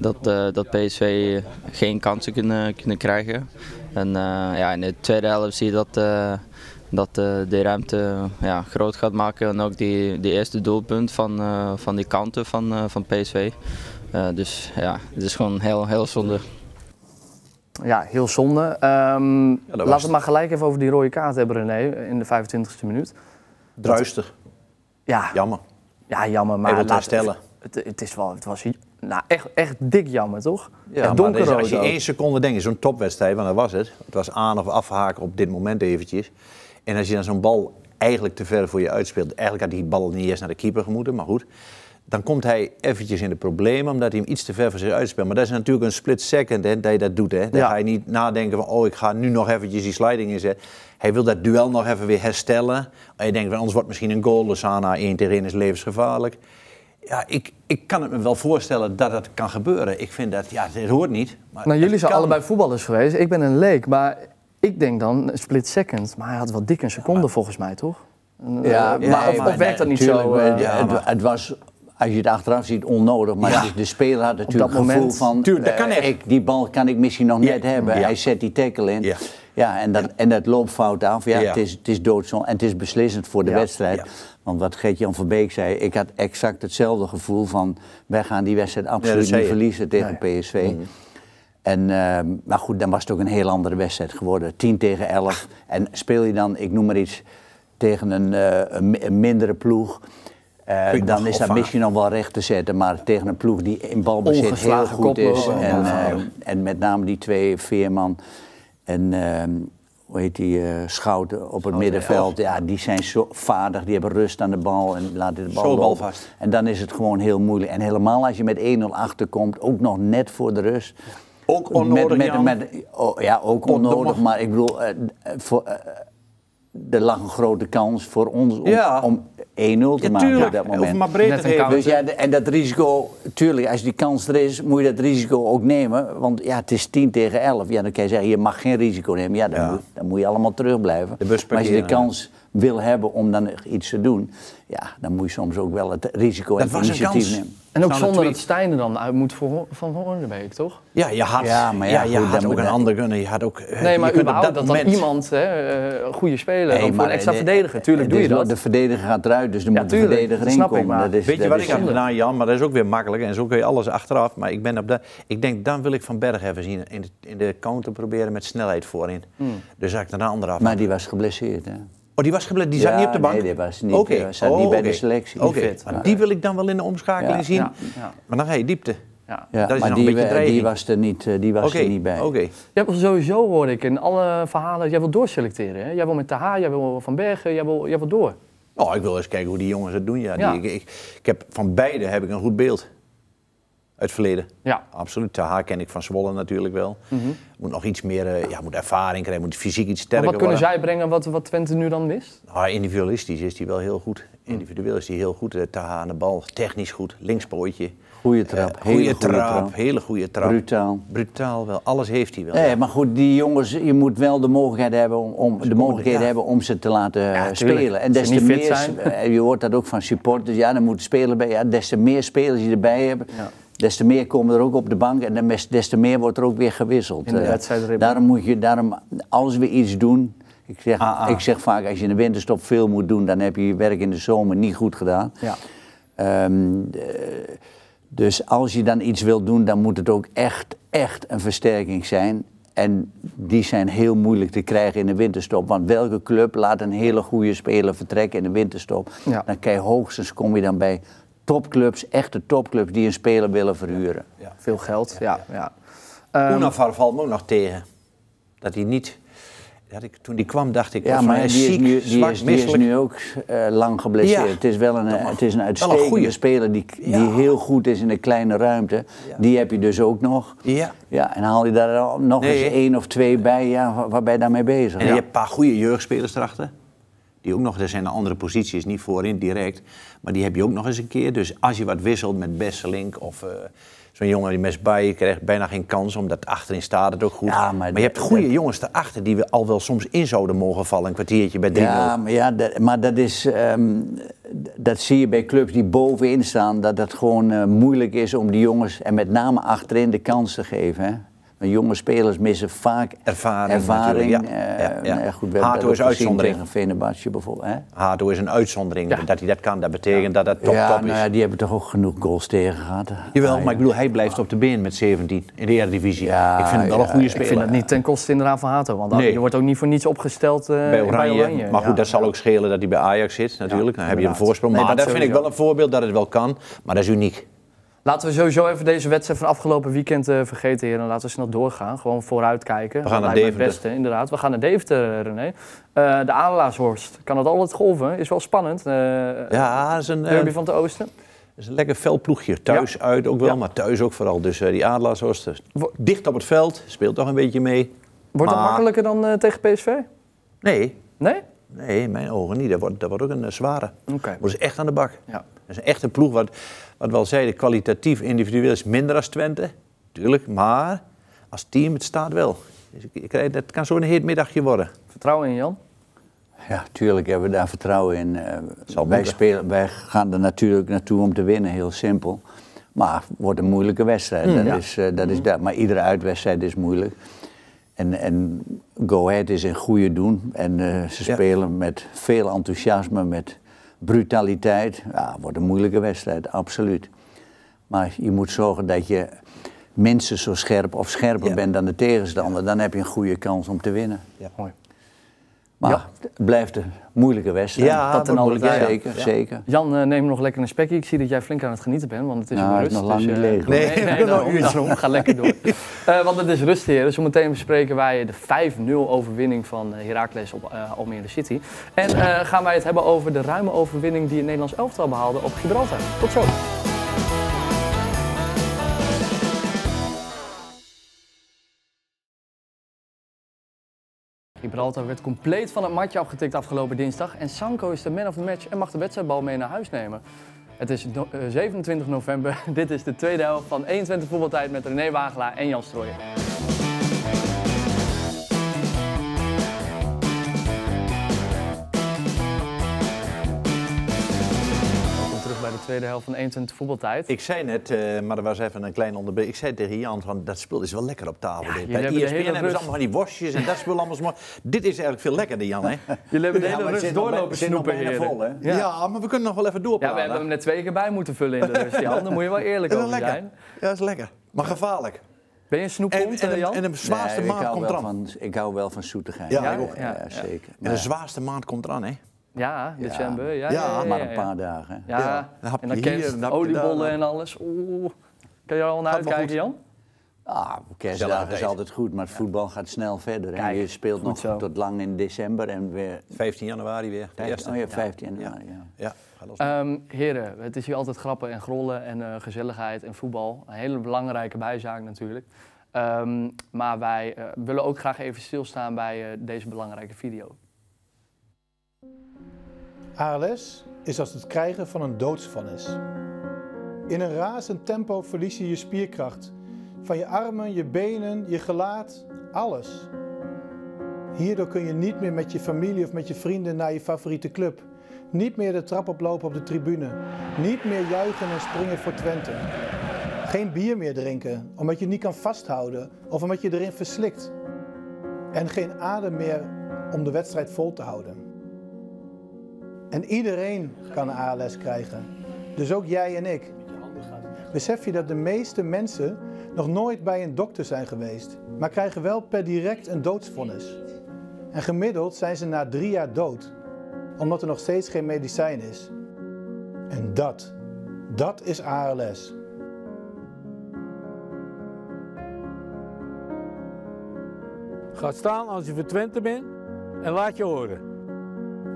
dat, eh, dat PSV geen kansen kunnen, kunnen krijgen. En eh, ja, in de tweede helft zie je dat, eh, dat eh, de ruimte ja, groot gaat maken. En ook die, die eerste doelpunt van, eh, van die kanten van, eh, van PSV. Eh, dus ja, het is gewoon heel, heel zonde.
Ja, heel zonde. Ehm,
was
laten we
het.
maar gelijk even over die rode kaart hebben, René, in de 25e minuut.
Druistig.
Ja,
Jammer.
ja jammer, maar
wil het
laat-
herstellen.
Het, het is wel, het was nou, echt, echt dik jammer, toch?
Ja, maar dus als je
ook.
één seconde denkt, zo'n topwedstrijd, want dat was het. Het was aan of afhaken op dit moment eventjes. En als je dan zo'n bal eigenlijk te ver voor je uitspeelt, eigenlijk had die bal niet eerst naar de keeper gemoeten, maar goed. Dan komt hij eventjes in de problemen omdat hij hem iets te ver voor zich uitspeelt. Maar dat is natuurlijk een split second hè, dat je dat doet. Hè. Dan
Ja.
ga je niet nadenken van, oh ik ga nu nog eventjes die sliding inzetten. Hij wil dat duel nog even weer herstellen. En je denkt, van, anders wordt misschien een goal. Lozana 1 tegen 1 is levensgevaarlijk. Ja, ik, ik kan het me wel voorstellen dat dat kan gebeuren. Ik vind dat, ja, het hoort niet. Maar
Nou, jullie zijn
kan.
allebei voetballers geweest. Ik ben een leek, maar ik denk dan een split second. Maar hij had wel dik een seconde volgens mij, toch?
Ja,
eh, maar,
nee,
of,
maar
of werkt dat
nee,
niet zo?
tuurlijk,
eh,
het-
ja,
het,
maar-
het was, als je het achteraf ziet, onnodig. Maar
Ja.
de, speler had natuurlijk
dat
het gevoel van...
Tuurlijk, dat
eh,
kan
ik, die bal kan ik misschien nog
Ja.
net hebben.
Ja.
Hij zet die tackle in.
Ja.
Ja, en, dat, en dat loopt fout af. Ja,
Ja.
Het, is, het is doodzonde en het is beslissend voor de
Ja.
wedstrijd. Want wat Geert-Jan Verbeek zei, ik had exact hetzelfde gevoel van... wij gaan die wedstrijd absoluut niet verliezen tegen PSV. En, ehm, maar goed, dan was het ook een heel andere wedstrijd geworden. 10 tegen 11. En speel je dan, ik noem maar iets, tegen een, eh, een, mi- een mindere ploeg. eh, dan is dat misschien nog wel recht te zetten. Maar tegen een ploeg die in balbezit heel goed is. En,
Ja.
eh, en met name die twee Veerman en ehm, hoe heet die, eh, Schouten op het middenveld. Ja, die zijn zo vaardig, die hebben rust aan de bal en laten de bal
Zo
lopen.
balvast.
En dan is het gewoon heel moeilijk. En helemaal als je met 1-0 achterkomt, ook nog net voor de rust.
Ook onnodig,
Met, met,
Jan.
met, oh, ja, ook onnodig. Maar ik bedoel, eh, eh, voor, er lag een grote kans voor ons om,
Ja.
om 1-0 te
Ja,
maken
tuurlijk.
op dat moment.
maar breed te.
Dus ja, en dat risico, tuurlijk, als die kans er is, moet je dat risico ook nemen. Want ja, het is 10 tegen 11. Ja, dan kan je zeggen, je mag geen risico nemen. Ja, dan,
Ja.
Moet, dan moet je allemaal terugblijven.
De bus
maar als je de kans wil hebben om dan iets te doen, ja, dan moet je soms ook wel het risico en
Dat
het
was een
initiatief
kans.
nemen.
en ook
er
zonder dat Stijn er dan uit moet voor, van Hoornbeek, toch?
Ja, je had,
Ja,
ja,
maar ja,
je
goed,
had
dan
ook een ander kunnen. Je had ook,
Nee,
je
maar überhaupt dat, dan
moment-
iemand, hè, eh, een goede speler,
Nee,
dan voor een
maar
extra
de-
verdediger. Tuurlijk doe je dat.
De verdediger gaat eruit, dus er
Ja,
moet
tuurlijk,
een verdediger
dat snap ik,
inkomen.
maar
Dat is,
Weet je
dat
wat ik had
zonde.
gedaan, Jan? Maar dat is ook weer makkelijk. En zo kun je alles achteraf. Maar ik, ben op de, ik denk, dan wil ik Van Berg even zien in de, in de counter proberen met snelheid voorin. Dus had ik dan een andere af.
Maar die was geblesseerd, hè?
Oh, die was gebleven. Die zat
Ja,
niet op de bank?
nee, die was niet,
Oké.
eh, zat niet bij de
oké.
selectie.
Oké, die wil ik dan wel in de omschakeling
Ja,
zien.
ja, ja.
Maar dan ga je diepte.
Ja.
Ja,
Dat is
maar
nog een
die,
dreiging.
die was er niet, eh, die was er niet bij.
oké.
Jij wil sowieso, hoorde ik in alle verhalen, jij wil doorselecteren. Hè? Jij wil met Taha, jij wil Van Bergen, jij wil, jij wil door.
Oh, ik wil eens kijken hoe die jongens het doen. Ja.
Ja.
Die, ik, ik, ik heb, van beide heb ik een goed beeld. Uit het verleden.
Ja.
Absoluut. Taha ken ik van Zwolle natuurlijk wel.
Mhm.
Moet nog iets meer eh, ja, moet ervaring krijgen, moet fysiek iets
Maar
sterker
wat kunnen
worden.
zij brengen wat, wat Twente nu dan mist?
Nou, individualistisch is hij wel heel goed.
Mm.
Individueel is hij heel goed. Eh, Taha aan de bal, technisch goed, linkspootje.
Goeie trap,
Eh,
hele goede
trap,
trap.
hele goede trap.
Brutaal.
Brutaal wel, alles heeft hij wel.
Nee, maar goed, die jongens, je moet wel de mogelijkheid hebben om, om de mogelijkheden
ja.
hebben om ze te laten spelen. En des te meer,
zijn.
je hoort dat ook van supporters, ja, dan moeten spelers bij. Ja, des te meer spelers je erbij hebt,
Ja.
Des te meer komen er ook op de bank en des- des te meer wordt er ook weer gewisseld. Eh, daarom moet je, daarom, als we iets doen. Ik zeg,
Ah, ah.
ik zeg vaak, als je in de winterstop veel moet doen, dan heb je je werk in de zomer niet goed gedaan.
Ja.
Ehm, eh, dus als je dan iets wilt doen, dan moet het ook echt, echt een versterking zijn. En die zijn heel moeilijk te krijgen in de winterstop. Want welke club laat een hele goede speler vertrekken in de winterstop?
Ja.
Dan kan je hoogstens kom je dan bij topclubs, echte topclubs, die een speler willen verhuren.
Veel geld, ja. ja. Ehm,
valt me ook nog tegen. Dat hij niet... Dat ik, toen die kwam dacht ik,
Ja, maar
hij
is,
ziek,
nu,
zwak,
is, die is nu ook eh, lang geblesseerd.
Ja.
Het is wel een,
Dat
eh, het is een uitstekende
goeie.
speler die, die
Ja.
heel goed is in een kleine ruimte.
Ja.
Die heb je dus ook nog.
Ja.
Ja, en haal je daar nog
Nee.
eens één of twee bij, ja, waar, waar ben je daarmee bezig?
En je hebt een paar goede jeugdspelers erachter. Die ook nog, er zijn andere posities, niet voorin direct. Maar die heb je ook nog eens een keer. Dus als je wat wisselt met Besselink of eh, zo'n jongen die Mesbij krijgt bijna geen kans, omdat achterin staat het ook goed.
Ja, maar
maar, je hebt goede
dat-
jongens erachter die we al wel soms in zouden mogen vallen. Een kwartiertje bij 3-0.
Ja, maar, ja, dat, maar dat, is, ehm, dat zie je bij clubs die bovenin staan, dat het gewoon eh, moeilijk is om die jongens, en met name achterin, de kans te geven. Hè? Maar jonge spelers missen vaak
Ervaring
ervaring.
ja.
eh,
Ja, ja.
nou goed, we hebben
Hato
dat
is uitzondering.
tegen Venebatje bijvoorbeeld. Hè?
Hato is een uitzondering.
Ja.
Dat hij dat kan, dat betekent dat het top,
ja,
top is.
nou ja, die hebben toch ook genoeg goals tegen gehad.
Jawel,
Ah,
maar ik bedoel, hij blijft op de been met 17 in de Eredivisie.
Ja,
ik vind hem wel
ja,
een goede speler.
Ik vind dat niet ten koste inderdaad van Hato. Want
Nee.
je wordt ook niet voor niets opgesteld eh,
bij Oranje. Maar goed,
Ja,
dat zal
ja.
ook schelen dat hij bij Ajax zit natuurlijk. Dan heb je een voorsprong.
Nee,
maar
dat
dat vind ik wel een voorbeeld dat het wel kan. Maar dat is uniek.
Laten we sowieso even deze wedstrijd van afgelopen weekend eh, vergeten, heren. Laten we snel doorgaan. Gewoon vooruitkijken.
We gaan
Dat
naar
het
Deventer.
beste, inderdaad. We gaan naar Deventer, eh, René. Eh, de Adelaarshorst. Kan het altijd golven? Is wel spannend. Eh,
Ja, dat is een,
Derby van het Oosten.
dat is een lekker fel ploegje. Thuis uit ook wel,
Ja.
maar thuis ook vooral. Dus die Adelaarshorst dicht op het veld. Speelt toch een beetje mee.
Wordt dat
Maar-
makkelijker dan tegen PSV?
Nee,
Nee?
nee, in mijn ogen niet. Dat wordt, dat wordt ook een zware.
Oké.
Dat is echt aan de bak.
Ja.
Dat is een echte ploeg. Wat, wat we al zeiden, kwalitatief, individueel is minder als Twente. Tuurlijk, maar als team, het staat wel. Dus ik, ik, dat kan zo'n heet middagje worden.
Vertrouwen in Jan?
Ja, tuurlijk hebben we daar vertrouwen in. Eh,
Zal
wij, spelen, wij gaan er natuurlijk naartoe om te winnen, heel simpel. Maar het wordt een moeilijke wedstrijd. dat
ja.
is, eh, dat is dat. Maar iedere uitwedstrijd is moeilijk. En, en Go Ahead is in goede doen. En eh, ze
Ja.
spelen met veel enthousiasme, met brutaliteit. Ja, wordt een moeilijke wedstrijd, absoluut. Maar je moet zorgen dat je minstens zo scherp of scherper
Ja.
bent dan de tegenstander. Dan heb je een goede kans om te winnen.
Mooi.
Maar
Ja.
het blijft een moeilijke wedstrijd.
Ja,
dat ten alle
zeker,
Ja.
zeker.
Jan, eh, neem nog lekker een spekje. Ik zie dat jij flink aan het genieten bent, want het is
Nou, is
rust.
nog lang
dus,
niet
eh,
leeg.
Nee,
Nee,
we
nee,
nog een uurtje.
Ga lekker door. Eh, want het is rust, heren. Zometeen bespreken wij de 5-0 overwinning van eh, Heracles op eh, Almere City. En eh, gaan wij het hebben over de ruime overwinning die het Nederlands elftal behaalde op Gibraltar. Tot zo. Gibraltar werd compleet van het matje afgetikt afgelopen dinsdag. En Sanko is de man of the match en mag de wedstrijdbal mee naar huis nemen. Het is no- eh, 27 november. Dit is de tweede helft van 21 voetbaltijd met René Wagelaar en Jan Strooijen. Tweede helft van 21 voetbaltijd.
Ik zei net, eh, maar er was even een klein onderbreking. Ik zei tegen Jan, van, dat spul is wel lekker op tafel. dit. Bij ESPN
hele
hebben ze allemaal van die worstjes en dat spul allemaal zo mooi. Dit is eigenlijk veel lekkerder, Jan. Hè?
Jullie hebben de
Ja,
hele rust doorlopen snoepen,
bijna
heren.
vol, hè?
Ja.
Ja. maar we kunnen nog wel even
Ja,
doorpraten.
we hebben hem net twee keer bij moeten vullen in de rust, Jan. Daar moet je wel eerlijk
Dat is wel
over
lekker.
zijn.
Ja, dat is lekker. Maar gevaarlijk.
Ben je een
En,
snoephond,
en,
eh, Jan?
en de zwaarste
Nee, ik,
maand
hou
komt
wel
eraan.
van, ik hou wel van zoetigheid.
Ja,
Ja, ja,
Ja,
ja.
zeker.
En de zwaarste maand komt eraan, hè?
Ja, december. Ja, ja,
Ja,
ja,
maar
ja,
een
ja.
paar dagen.
Ja,
Ja,
en dan kerst, oliebollen en alles. Oeh. Kan je er al naar uitkijken. Jan?
Ah, kerstdagen is
tijd.
altijd goed, maar het voetbal gaat snel verder.
Kijk,
je speelt nog
zo.
tot lang in december en weer...
15 januari weer. De
15,
eerste.
oh ja, 15 januari, ja.
Ja, gaat los.
Ehm, heren, het is hier altijd grappen en grollen en eh, gezelligheid en voetbal. Een hele belangrijke bijzaak natuurlijk. Ehm, maar wij eh, willen ook graag even stilstaan bij eh, deze belangrijke video.
ALS is als het krijgen van een doodsvonnis. In een razend tempo verlies je je spierkracht. Van je armen, je benen, je gelaat, alles. Hierdoor kun je niet meer met je familie of met je vrienden naar je favoriete club. Niet meer de trap oplopen op de tribune. Niet meer juichen en springen voor Twente. Geen bier meer drinken, omdat je niet kan vasthouden of omdat je erin verslikt. En geen adem meer om de wedstrijd vol te houden. En iedereen kan een ALS krijgen. Dus ook jij en ik. Besef je dat de meeste mensen nog nooit bij een dokter zijn geweest, maar krijgen wel per direct een doodsvonnis. En gemiddeld zijn ze na drie jaar dood, omdat er nog steeds geen medicijn is. En dat, dat is ALS.
Ga staan als je voor Twente bent en laat je horen.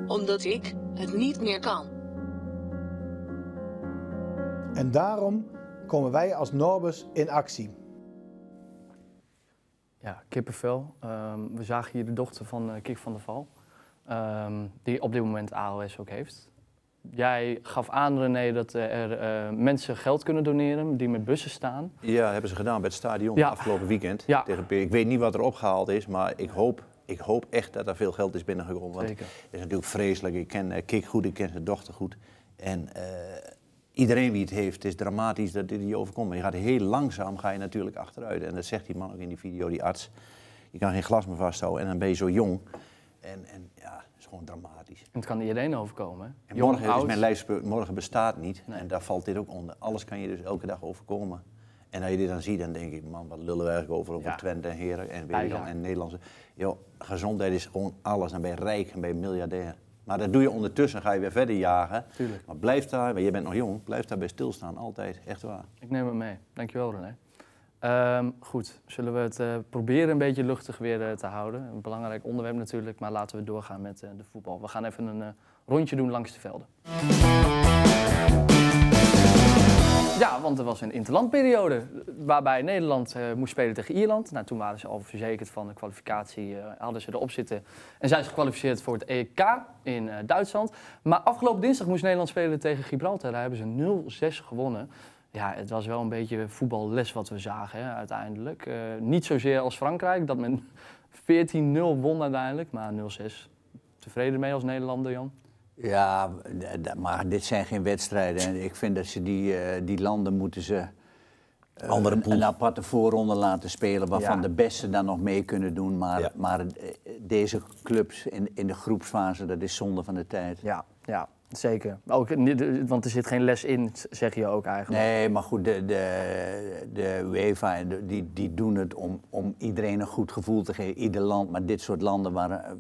Omdat ik het niet meer kan.
En daarom komen wij als Norbus in actie.
Ja, kippenvel. Ehm, we zagen hier de dochter van eh Kik van der Val, ehm, die op dit moment ALS ook heeft. Jij gaf aan, René, dat er eh, mensen geld kunnen doneren die met bussen staan.
Ja, dat hebben ze gedaan bij het stadion
Ja.
afgelopen weekend.
Ja.
Tegen ik weet niet wat er opgehaald is, maar ik hoop, ik hoop echt dat er veel geld is binnengekomen. Want
Zeker.
het is natuurlijk vreselijk. Ik ken uh, Kik goed, ik ken zijn dochter goed. En eh, iedereen wie het heeft, het is dramatisch dat dit je overkomt. Maar je gaat heel langzaam, ga je natuurlijk achteruit. En dat zegt die man ook in die video, die arts. Je kan geen glas meer vasthouden en dan ben je zo jong. En, en ja, het is gewoon dramatisch.
En het kan iedereen overkomen. hè?
En
Jong,
morgen is mijn lijfspreuk, morgen bestaat niet. En daar valt dit ook onder. Alles kan je dus elke dag overkomen. En als je dit dan ziet, dan denk ik, man, wat lullen we eigenlijk over, over
Ja.
Twente en Heren en, weet
Ja,
en Nederlandse. Yo, gezondheid is gewoon alles. Dan ben je rijk en ben je miljardair. Maar dat doe je ondertussen, ga je weer verder jagen.
Tuurlijk.
Maar blijf daar, want je bent nog jong, blijf daar bij stilstaan, altijd, echt waar.
Ik neem het mee. Dankjewel René. Ehm, goed, zullen we het eh, proberen een beetje luchtig weer eh, te houden. Een belangrijk onderwerp natuurlijk, maar laten we doorgaan met eh, de voetbal. We gaan even een rondje doen langs de velden. Ja, want er was een interlandperiode waarbij Nederland eh, moest spelen tegen Ierland. Nou, toen waren ze al verzekerd van de kwalificatie, eh, hadden ze erop zitten. En zijn ze gekwalificeerd voor het EK in eh, Duitsland. Maar afgelopen dinsdag moest Nederland spelen tegen Gibraltar. Daar hebben ze 0-6 gewonnen. Ja, het was wel een beetje voetballes wat we zagen uiteindelijk. Niet zozeer als Frankrijk, dat men 14-0 won uiteindelijk, maar 0-6. Tevreden mee als Nederlander, Jan?
Ja, maar dit zijn geen wedstrijden. En ik vind dat ze die, eh, die landen moeten ze eh,
Andere
een, een aparte voorronde laten spelen, waarvan
Ja.
de beste dan nog mee kunnen doen. Maar,
Ja.
maar eh, deze clubs in, in de groepsfase, dat is zonde van de tijd.
Ja, ja zeker. Ook, niet- want er zit geen les in, zeg je ook eigenlijk.
Nee, maar goed, de, de, de UEFA en de- die, die doen het om, om iedereen een goed gevoel te geven. Ieder land, maar dit soort landen, waar, eh,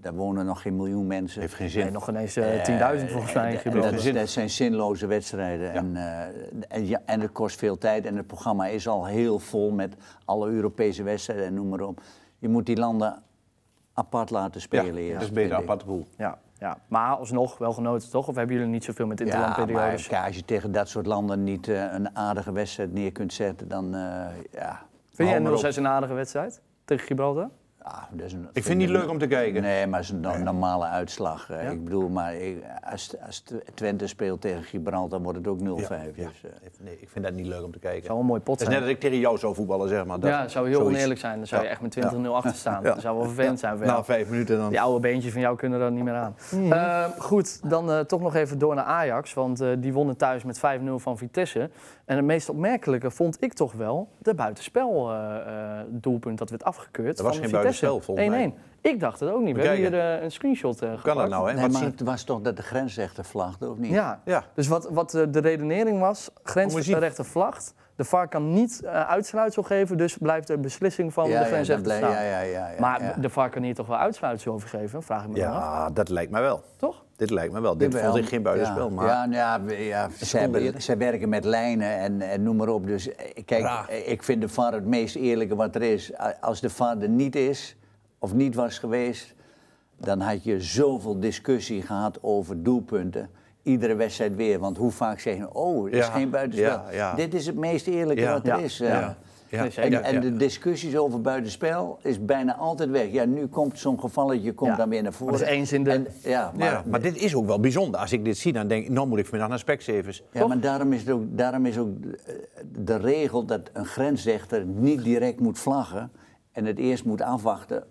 daar wonen nog geen miljoen mensen.
Heeft geen zin.
Nee, nog ineens eh, 10.000 volgens mij
dat, dat zijn zinloze wedstrijden. En, eh, en, ja, en het kost veel tijd. En het programma is al heel vol met alle Europese wedstrijden en noem maar op. Je moet die landen apart laten
Ja,
spelen.
dat
eerst,
is beter, aparte pool.
Ja, ja, maar alsnog wel genoten toch? Of hebben jullie niet zoveel met
Ja, maar
interlandperiodes?
als je tegen dat soort landen niet eh, een aardige wedstrijd neer kunt zetten, dan eh, ja.
Vind jij
op.
0-6 een aardige wedstrijd tegen Gibraltar?
Ja, dat is een,
Ik vind het niet leuk om te kijken.
Nee, maar het is een no- normale uitslag.
Ja?
Ik bedoel, maar als, als Twente speelt tegen Gibraltar, dan wordt het ook 0-5.
Ja,
Dus, eh,
Nee, ik vind dat niet leuk om te kijken.
Zou een mooi pot
Het is net dat ik tegen jou zou voetballen, zeg maar. Dat,
ja, zou heel
zoiets.
oneerlijk zijn. Dan zou je echt met 20-0 achter staan.
Ja.
Dat zou wel vervelend zijn voor.
Na vijf minuten dan.
Die oude beentjes van jou kunnen er niet meer aan. Eh, goed, dan eh, toch nog even door naar Ajax. Want eh, die wonnen thuis met 5-0 van Vitesse. En het meest opmerkelijke vond ik toch wel de buitenspel eh, eh, doelpunt dat werd afgekeurd.
Dat was
van
geen
Vitesse.
Buitenspel, volgens mij.
1-1. Ik dacht het ook niet. We hebben hier eh, een screenshot uh,
kan dat nou, hè?
nee, maar het was toch dat de grensrechter vlagde, of niet?
Ja.
Ja.
Dus wat, wat eh, de redenering was, grensrechter vlagt. De VAR kan niet eh uitsluitsel geven, dus blijft de beslissing van
ja,
de
ja,
grensrechter
blij-
staan.
ja, ja, ja, ja,
maar
ja.
de VAR kan hier toch wel uitsluitsel over geven, vraag ik me dan af.
Ja, dat lijkt mij wel.
Toch?
Dit lijkt me wel. Dit vond ik geen buitenspel,
ja,
maar...
Ja, nou ja, ja, ze, hebben, ze werken met lijnen en, en noem maar op. Dus eh, kijk,
Raar.
eh, ik vind de VAR het meest eerlijke wat er is. Als de VAR er niet is, of niet was geweest... dan had je zoveel discussie gehad over doelpunten. Iedere wedstrijd weer. Want hoe vaak zeggen oh, het is
Ja,
geen buitenspel. Dit is het meest eerlijke wat er is.
Ja,
eh.
ja.
En, de discussies over buitenspel is bijna altijd weg. Ja, nu komt zo'n gevalletje komt dan weer naar
Maar
voren.
dat is eens in de-
En, ja, maar,
maar dit is ook wel bijzonder. Als ik dit zie, dan denk ik, nou moet ik vanmiddag naar Specsavers.
Ja, maar daarom is, het ook, daarom is ook de, de regel dat een grensrechter niet direct moet vlaggen en het eerst moet afwachten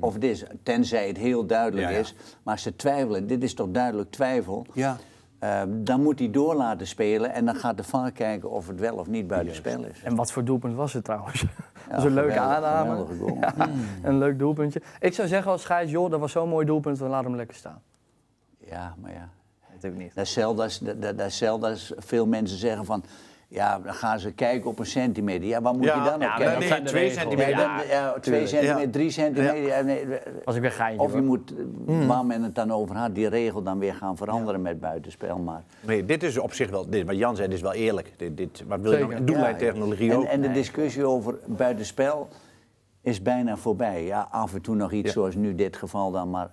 of het is, tenzij het heel duidelijk
Hmm. Ja, ja.
is. Maar ze twijfelen, dit is toch duidelijk twijfel,
Ja.
Eh, dan moet hij door laten spelen en dan gaat de VAR kijken of het wel of niet buitenspel is.
En wat voor doelpunt was het trouwens? dat is een leuke aanname. Ja, Een leuk doelpuntje. Ik zou zeggen als scheids, joh, dat was zo'n mooi doelpunt, we laten hem lekker staan.
Ja, maar ja.
Natuurlijk niet.
Dat is hetzelfde als, dat, dat, dat is veel mensen zeggen van, ja, dan gaan ze kijken op een centimeter. Ja, waar moet je dan
ja,
op kijken?
de
twee centimeter.
Ja, twee centimeter, drie centimeter. nee,
Was ik weer geintje.
of je moet, eh, waar men het dan over had, die regel dan weer gaan veranderen met buitenspel. Maar,
Nee, dit is op zich wel, dit, wat Jan zei, dit is wel eerlijk. Dit, dit, wat wil je nog? Doellijntechnologie ook.
en, en de discussie over buitenspel is bijna voorbij. Ja, af en toe nog iets zoals nu dit geval dan, maar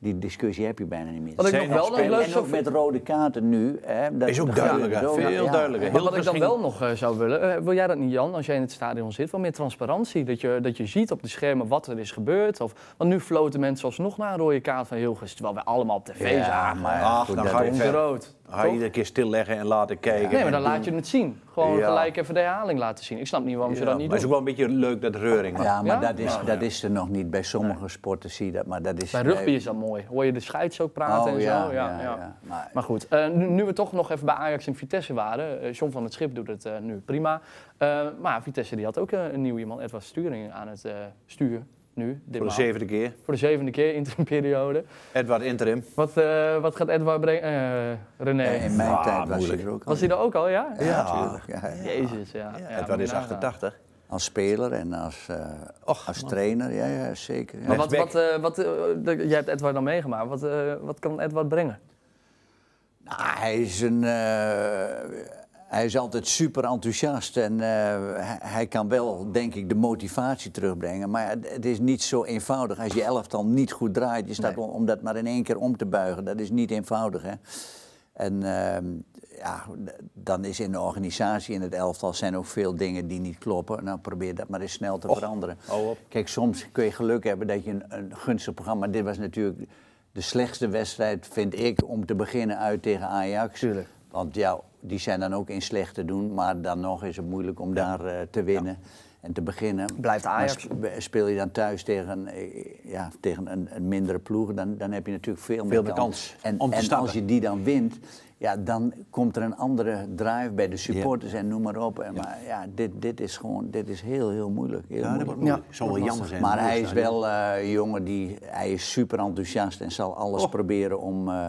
die discussie heb je bijna niet meer.
Wat ik nog wel
nog
nog leuk
en ook
zou
met rode kaarten nu. Hè, dat,
Is ook duidelijker, veel
ja.
duidelijker.
Maar wat ik dan wel nog eh, zou willen, eh, wil jij dat niet Jan, als jij in het stadion zit, wat meer transparantie. Dat je, dat je ziet op de schermen wat er is gebeurd. Of, want nu floten mensen alsnog naar een rode kaart van Hilgers, terwijl wij allemaal op tv
Ja,
zagen.
maar
Ach,
goed,
dan
dat
ga je
rood.
Ga je iedere keer stilleggen en laten kijken.
Nee, maar dan laat je het zien. Gewoon
Ja.
gelijk even de herhaling laten zien. Ik snap niet waarom ze dat niet
maar het is
doen.
ook wel een beetje leuk, dat reuring.
Ja, maar
Ja?
Dat, is, dat is er nog niet. Bij sommige sporten zie je dat, maar dat is...
Bij rugby is dat mooi. Hoor je de scheids ook praten
Oh,
en
ja,
zo.
ja,
Ja, ja.
ja. Maar-
Maar goed, eh, nu, nu we toch nog even bij Ajax en Vitesse waren. eh, John van het Schip doet het eh, nu prima. Eh, maar Vitesse die had ook eh, een nieuw iemand, Edward Sturing, aan het eh stuur nu.
Voor de zevende keer.
Voor de zevende keer, interimperiode.
Edward interim.
Wat, eh, wat gaat Edward brengen? Eh, René.
Eh, in mijn
Ah,
tijd was
moeilijk.
hij er ook al.
Was hij er ook al, ja?
Ja, natuurlijk. Ja, ja.
Jezus, ja.
Edward is
nagaan.
88.
Als speler en als, eh,
Och,
als
man.
trainer, ja, ja zeker. Ja.
Maar wat, wat, eh, wat, jij hebt Edward dan meegemaakt. Wat, eh, wat kan Edward brengen?
Nou, hij, is een, eh, hij is altijd super enthousiast en eh, hij, kan wel, denk ik, de motivatie terugbrengen. Maar het, is niet zo eenvoudig. Als je elftal niet goed draait, je staat om, om dat maar in één keer om te buigen. Dat is niet eenvoudig. Hè? En ehm, ja, dan is in de organisatie, in het elftal, zijn ook veel dingen die niet kloppen. Nou, probeer dat maar eens snel te veranderen. Kijk, soms kun je geluk hebben dat je een, een gunstig programma... Dit was natuurlijk de slechtste wedstrijd, vind ik, om te beginnen uit tegen Ajax.
Tuurlijk.
Want ja, die zijn dan ook in slecht te doen. Maar dan nog is het moeilijk om daar eh, te winnen en te beginnen.
Blijft Ajax.
sp- speel je dan thuis tegen, eh, ja, tegen een, een mindere ploeg, dan, dan heb je natuurlijk veel, meer
kans
En,
om te
en
stappen.
als je die dan wint, ja, dan komt er een andere drive bij de supporters en noem maar op. En Maar ja, dit, dit is gewoon dit is heel, heel moeilijk. Heel
Ja, dat
moeilijk.
zou wel jammer zijn.
Maar hij is wel eh, een jongen die, hij is super enthousiast en zal alles
Oh.
proberen om, eh,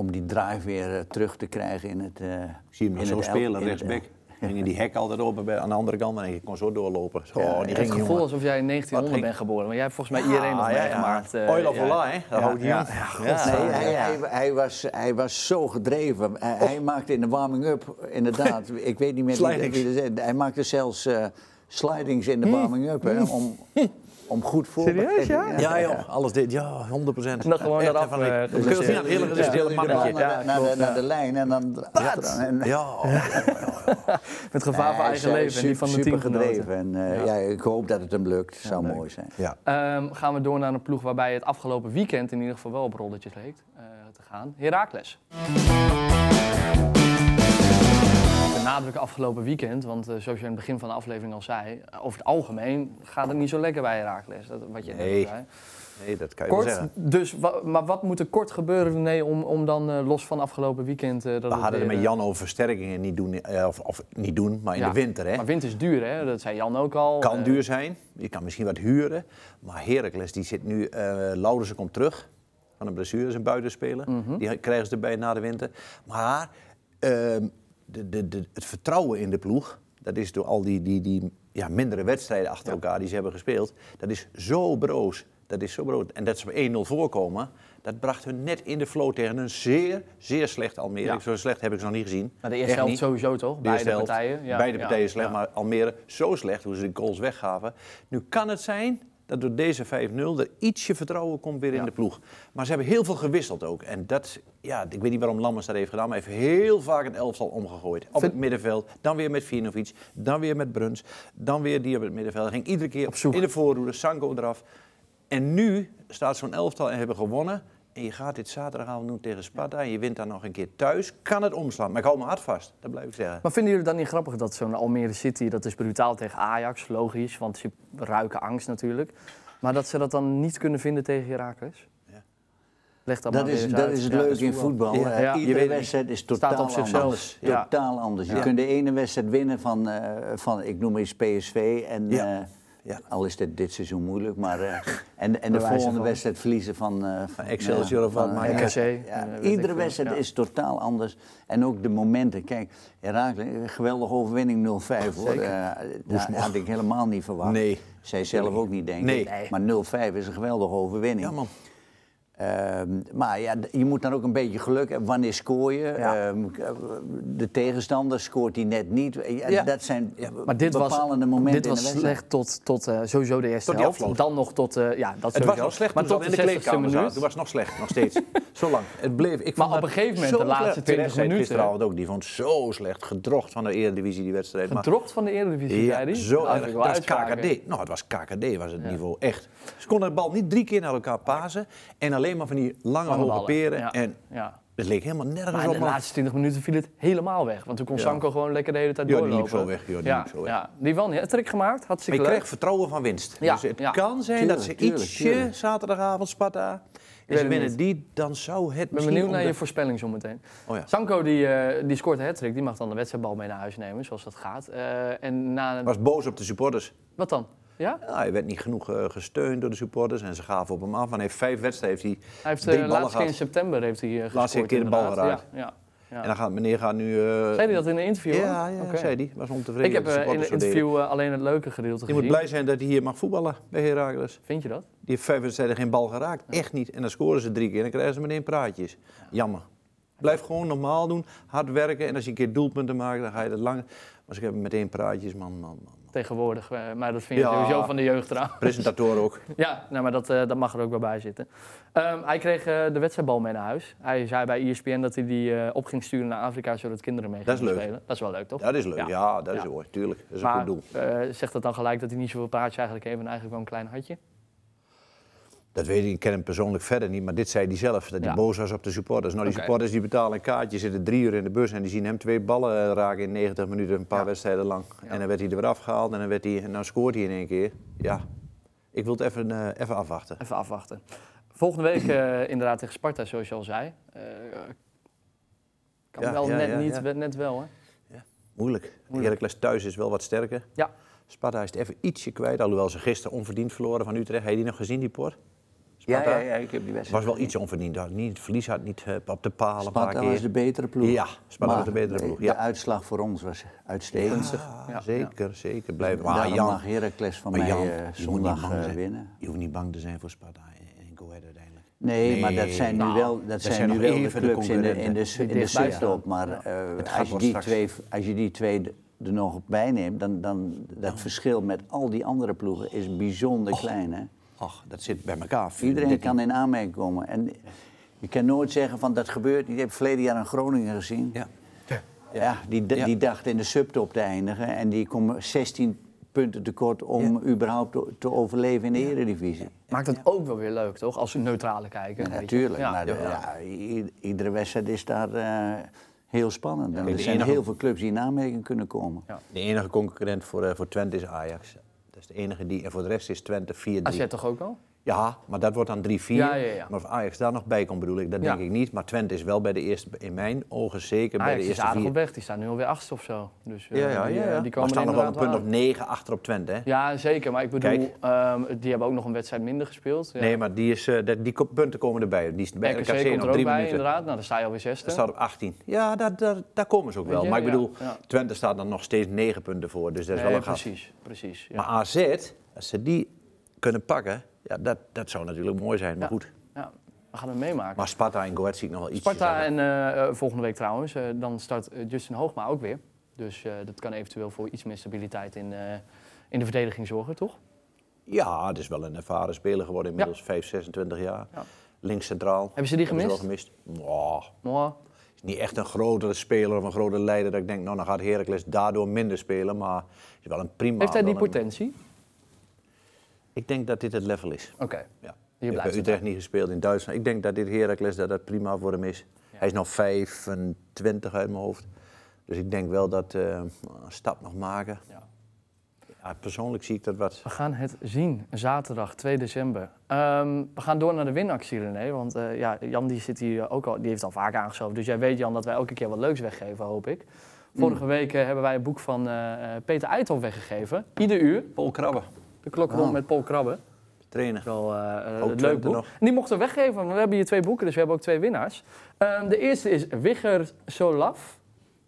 om die drive weer eh, terug te krijgen in het. eh
Ik zie hem nog
in
zo spelen, rechtsback. Gingen die hek altijd open bij, aan de andere kant, maar ik kon zo doorlopen. Zo,
Ja,
die
ja,
Het
ging
gevoel
jongen.
alsof jij in 1900
ging-
bent geboren. Maar jij hebt volgens mij iedereen nog
Ah, ja, ja.
meegemaakt. eh,
Oil of
ja.
Allah, hè? Daar houdt
ja, ja,
Ja.
Ja,
hij,
ja.
was, hij was zo gedreven. Hij, hij maakte in de warming-up, inderdaad, ik weet niet meer wie,
Slidings.
wie dat zei. Hij maakte zelfs eh, slidings in de warming-up hè, om, om goed voor
Serieus, ja?
Ja, joh, alles dit, ja, 100 procent.
En dan gewoon eh,
Kun je het is het hele
Ja, naar,
mannetje.
de- naar, de, lijn en dan...
Ja,
Met gevaar voor eigen
is,
leven en die van de
super
teamgenoten.
gedreven. En eh, ja. ik hoop dat het hem lukt. Het zou mooi zijn.
ja.
Ehm, gaan we door naar een ploeg waarbij het afgelopen weekend in ieder geval wel op rolletjes leek eh, te gaan. Heracles. Afgelopen weekend, want eh, zoals je in het begin van de aflevering al zei, eh, over het algemeen gaat het niet zo lekker bij Heracles. Dat, wat je
Nee.
zei.
Nee, dat kan je wel
Kort,
zeggen.
dus, wa- maar wat moet er kort gebeuren, René, om, om dan eh, los van afgelopen weekend... dat
We hadden het
weer,
met
eh,
Jan over versterkingen niet doen, of, of niet doen, maar in
ja.
de winter. Hè.
Maar winter is duur, hè? Dat zei Jan ook al.
kan duur zijn. Je kan misschien wat huren. Maar Heracles die zit nu. Laurensen komt terug van een blessure, is een buitenspeler.
Mhm.
Die krijgen ze erbij na de winter. Maar ehm, de, de, de, het vertrouwen in de ploeg. Dat is door al die, die, die ja, mindere wedstrijden achter elkaar die ze hebben gespeeld. Dat is zo broos. Dat is zo broos. En dat ze op 1-0 voorkomen. Dat bracht hun net in de flow tegen een zeer, zeer slecht Almere.
Ja.
Zo slecht heb ik ze nog niet gezien.
Maar de eerste helft sowieso toch?
De
Beide
helft.
partijen. Ja,
Beide partijen slecht, maar Almere zo slecht hoe ze de goals weggaven. Nu kan het zijn dat door deze 5-0 er ietsje vertrouwen komt weer
Ja.
in de ploeg. Maar ze hebben heel veel gewisseld ook. En dat, ja, ik weet niet waarom Lammers dat heeft gedaan, maar heeft heel vaak een elftal omgegooid. Op
Vind-
het middenveld, dan weer met Vinovic, dan weer met Bruns, dan weer die op het middenveld. Hij ging iedere keer
Op zoek.
in de voorhoede, Sanko eraf. En nu staat zo'n elftal en hebben gewonnen. En je gaat dit zaterdagavond doen tegen Sparta en je wint dan nog een keer thuis. Kan het omslaan. Maar ik hou me hard vast, dat blijf ik zeggen.
Maar vinden jullie het dan niet grappig dat zo'n Almere City, dat is brutaal tegen Ajax, logisch, want ze ruiken angst natuurlijk. Maar dat ze dat dan niet kunnen vinden tegen Heracles?
Ja.
Leg dat,
Dat
maar
is, dat
uit.
is het
Ja,
leuke in voetbal.
Ja,
Eh, Iedere wedstrijd is
staat
totaal
op zichzelf.
anders.
Ja.
Totaal anders. Je kunt de ene wedstrijd winnen van, eh, van ik noem eens PSV. En,
Ja. Ja.
Al is dit dit seizoen moeilijk. Maar, eh, en en de volgende
van.
wedstrijd verliezen van... eh, van
Excelsior of
van,
maar
eh,
ja. RKC,
iedere wedstrijd is totaal anders. En ook de momenten. Kijk, Herakles, geweldige overwinning 0-5 hoor. Dat had ik helemaal niet verwacht.
Nee.
Zij zelf ook niet, denk
Nee.
ik. Maar 0-5 is een geweldige overwinning.
Ja man.
Ehm, maar ja, je moet dan ook een beetje geluk hebben. Wanneer scoor je?
Ja.
Ehm, de tegenstander scoort hij net niet. Ja,
Ja.
Dat zijn
Maar dit was,
bepalende momenten
dit
in
was
de wedstrijd.
slecht tot, tot eh, sowieso de eerste
Tot die
helft. Dan nog tot, eh, ja, dat
Het
sowieso.
was nog slecht
maar tot
al in de
60ste
kleedkamer. Toen was nog slecht, nog steeds. zo lang. Het bleef. Ik
Maar op een gegeven moment, de laatste
slecht.
20
Perez zei het
minuten-
gisteravond ook, die vond het zo slecht. Gedrocht van de Eredivisie, die wedstrijd. Maar-
Gedrocht van de Eredivisie,
Ja,
zei hij.
zo
Nou,
erg. Dat was. KKD. Nou, het was KKD, was het niveau. Echt. Ze konden de bal niet drie keer naar elkaar pasen. En alleen maar van die lange,
Lange
hoge
ballen.
peren.
Ja.
En
Ja.
Het leek helemaal nergens
Maar in
op.
de
man.
laatste 20 minuten viel het helemaal weg. Want toen kon
Ja.
Sanko gewoon lekker de hele tijd
Ja, die
doorlopen.
liep zo weg, joh, die
ja,
liep zo weg.
ja, die wel niet. Trick gemaakt,
Maar
hartstikke
je krijgt vertrouwen van winst.
Ja,
dus het
ja.
kan zijn
Tuurlijk,
dat ze
tuurlijk,
ietsje
tuurlijk.
zaterdagavond Sparta. En ze winnen die, dan zou het
Ik ben
misschien
benieuwd naar
de-
je voorspelling zometeen.
Oh ja.
Sanko die, eh, die scoort een hat die mag dan de wedstrijdbal mee naar huis nemen, zoals dat gaat. Eh, en na...
was boos op de supporters.
Wat dan? Ja?
Ja, hij werd niet genoeg eh, gesteund door de supporters en ze gaven op hem af. En hij heeft vijf wedstrijden. Heeft hij
Hij heeft
drie
de
ballen
laatste keer in september heeft hij uh,
Laatste keer de bal geraakt.
Ja, ja, ja.
En dan gaat meneer gaat nu... eh,
Zei hij dat in een interview?
Ja, ja
Oké.
zei hij. Was ontevreden.
Ik heb eh, in
deden.
interview eh, alleen het leuke gedeelte
Je moet blij zijn dat hij hier mag voetballen bij Heracles.
Vind je dat?
Die heeft vijf wedstrijden geen bal geraakt. Echt niet. En dan scoren ze drie keer en dan krijgen ze meteen praatjes. Jammer. Blijf gewoon normaal doen, hard werken. En als je een keer doelpunten maakt, dan ga je dat lang. Maar ze hebben meteen praatjes, man, man, man.
Tegenwoordig. eh, maar dat vind je
Ja.
sowieso van de jeugd trouwens.
Presentatoren ook.
Ja, nou, maar dat, eh, dat mag er ook wel bij zitten. Ehm, hij kreeg eh, de wedstrijdbal mee naar huis. Hij zei bij ESPN dat hij die eh, op ging sturen naar Afrika zodat kinderen mee
Dat
gingen
is leuk.
spelen. Dat is wel leuk, toch?
Dat is leuk.
Ja.
Ja, dat is mooi. Tuurlijk. Dat is
maar
een goed doel.
zegt dat dan gelijk dat hij niet zoveel praatjes eigenlijk heeft en eigenlijk wel een klein hartje?
Dat weet ik. Ik ken hem persoonlijk verder niet. Maar dit zei hij zelf. Dat hij
Ja.
boos was op de supporters. Nou, die supporters die betalen een kaartje, zitten drie uur in de bus. En die zien hem twee ballen eh, raken in 90 minuten, een paar
Ja.
wedstrijden lang. En dan werd hij er weer afgehaald. En dan, werd hij, en dan scoort hij in één keer. Ja. Ik wil het even, eh, even afwachten.
Even afwachten. Volgende week eh, inderdaad tegen Sparta, zoals je al zei. Eh, kan wel net niet, net wel hè?
Moeilijk.
Moeilijk.
Heracles thuis is wel wat sterker.
Ja.
Sparta is het even ietsje kwijt, alhoewel ze gisteren onverdiend verloren van Utrecht. Heb je die nog gezien, die pot?
Ja,
Sparta?
ja, ja, ik heb die
Het
wedstrijd.
was wel iets onverdiend. Had Niet, het verlies had niet eh, op de palen een paar
Sparta
keer.
was de betere ploeg.
Ja, Sparta was de betere ploeg,
De uitslag voor ons was uitstekend.
Ja,
Ja.
zeker, zeker. Blijven.
Maar
Maar
Daarom
Jan,
mag Heracles van
maar
mij
Jan,
eh,
je moet niet
zondag
bang
eh,
zijn.
winnen.
je hoeft niet bang te zijn voor Sparta en, Go Ahead uiteindelijk.
Nee, maar dat zijn nu
Nou,
wel, dat
dat
zijn
zijn
nu wel de
even de
clubs in de, in de, in de subtop. Maar eh,
Het
als, je die
straks.
twee, als je die twee er nog op bijneemt, dan, dan dat verschil met al die andere ploegen is bijzonder klein. Hè?
Ach, dat zit bij elkaar.
Iedereen
13.
kan in aanmerking komen. En je kan nooit zeggen van dat gebeurt niet. Ik heb verleden jaar in Groningen gezien.
Ja.
Ja, die,
Ja.
die dacht in de subtop te eindigen. En die komen 16 punten tekort om überhaupt te, te overleven in de eredivisie.
Maakt het ook wel weer leuk, toch? Als neutrale kijker.
Ja,
weet je.
natuurlijk.
Ja.
maar de- ja, i- iedere wedstrijd is daar eh, heel spannend. En er zijn
enige-
heel veel clubs die in aanmerking kunnen komen.
Ja.
De enige concurrent voor, eh, voor Twente is Ajax. De enige die. En voor de rest is Twente 4-3.
AZ toch ook al?
Ja, maar dat wordt dan 3-4.
Ja, ja, ja.
Maar of Ajax daar nog bij komt, bedoel ik, dat denk ik niet. Maar Twente is wel bij de eerste, in mijn ogen zeker bij de
is
eerste
aardig
vier.
op weg. Die staan nu alweer achtste of zo. Dus, eh,
Ja, ja,
die,
ja,
eh. Die
maar
komen
staan nog wel een punt of
wel aan.
9 achter op Twente, hè?
Ja, zeker. Maar ik bedoel, ehm, die hebben ook nog een wedstrijd minder gespeeld. Ja.
Nee, maar die, is, eh, die punten komen erbij. Die is bij
RKC
RKC
komt er ook
drie
bij,
minuten.
inderdaad. Nou, dan sta je alweer zesde.
Dat staat op 18. Ja, daar, daar, daar komen ze ook wel. Maar ik bedoel. Twente staat dan nog steeds 9 punten voor. Dus dat is wel een gat.
precies, precies. Ja.
Maar AZ, als ze die kunnen pakken, ja, dat, dat zou natuurlijk mooi zijn. Maar
Ja.
goed.
ja, we gaan het meemaken.
Maar Sparta en Go Ahead zie ik nog wel iets.
Sparta en eh, eh, volgende week trouwens, eh, dan start Justin Hoogma ook weer. Dus dat kan eventueel voor iets meer stabiliteit in, in de verdediging zorgen, toch?
Ja, het is wel een ervaren speler geworden, inmiddels 5, 26 jaar.
Ja.
Links centraal.
Hebben ze die
Hebben
gemist?
wel gemist. Mwah.
Maar,
is niet echt een grotere speler of een grote leider. Dat ik denk, nou dan gaat Heracles daardoor minder spelen. Maar is wel een prima.
heeft hij die
een-
potentie?
Ik denk dat dit het level is.
Oké.
Ja.
Hier
bij
het
Utrecht niet gespeeld in Duitsland. Ik denk dat dit Heracles dat dat prima voor hem is. Hij is nog 25 uit mijn hoofd. Dus ik denk wel dat eh, een stap nog maken.
Ja.
Ja, persoonlijk zie ik dat wat.
We gaan het zien, zaterdag 2 december. Ehm, we gaan door naar de winactie, René. Want eh, ja, Jan die zit hier ook al, die heeft al vaak aangeschoven. Dus jij weet, Jan, dat wij elke keer wat leuks weggeven, hoop ik. Vorige week eh, hebben wij een boek van Peter Eithoff weggegeven. Ieder uur.
Paul Krabbe,
De klok rond met Paul Krabbe.
trainer.
Wel eh, eh,
Ook
een
Twente
leuk boek.
nog.
En die mochten we weggeven, want we hebben hier twee boeken, dus we hebben ook twee winnaars. Ehm, de eerste is Wigger Solaf.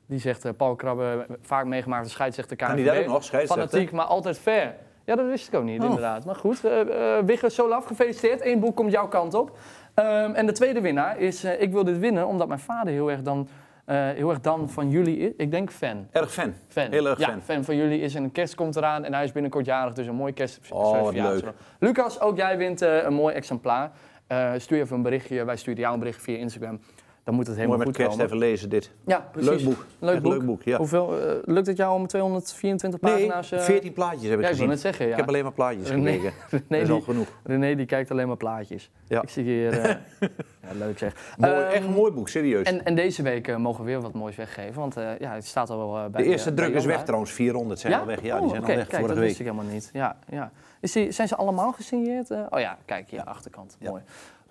Die zegt eh, Paul Krabbe, vaak meegemaakt als scheidsrechter KNVB.
Kan die ook nog, scheidsrechter?
Fanatiek, maar altijd fair. Ja, dat wist ik ook niet,
Oh.
inderdaad. Maar goed, eh eh, Wigger Solaf, gefeliciteerd. Eén boek komt jouw kant op. Ehm, en de tweede winnaar is, eh, ik wil dit winnen omdat mijn vader heel erg dan, eh, heel erg dan van jullie is. Ik denk fan.
Erg fan.
Fan.
Heel erg
ja,
fan.
fan van jullie is en een kerst komt eraan en hij is binnenkort jarig, dus een mooi kerst.
Oh, wat leuk.
Lucas, ook jij wint eh, een mooi exemplaar. Eh, stuur even een berichtje, wij sturen jou een berichtje via Instagram. Dan moet het
Mooi
helemaal
met
goed
kerst
komen.
even lezen dit.
Ja, precies.
Leuk boek.
Leuk
Echt
boek.
leuk boek, ja.
Hoeveel, eh, lukt het jou om 224
Nee,
pagina's? eh,
14 plaatjes heb ik
ja, ik
gezien.
wil net zeggen, ja.
Ik heb alleen maar plaatjes
René-
gekeken.
René,
dat is al
die-
genoeg.
René die kijkt alleen maar plaatjes.
Ja.
Ik zie hier... eh, ja, leuk zeg.
Mooi,
Ehm,
echt een mooi boek, serieus.
En, en deze week mogen we weer wat moois weggeven, want eh, ja, het staat al wel bij
de eerste
bij
druk is weg trouwens, 400 zijn al weg. Ja, die zijn al weg
kijk,
vorige
dat wist
week.
ik helemaal niet. Ja, ja. Is die, zijn ze allemaal gesigneerd? Oh ja, kijk hier, achterkant.
Ja.
Mooi.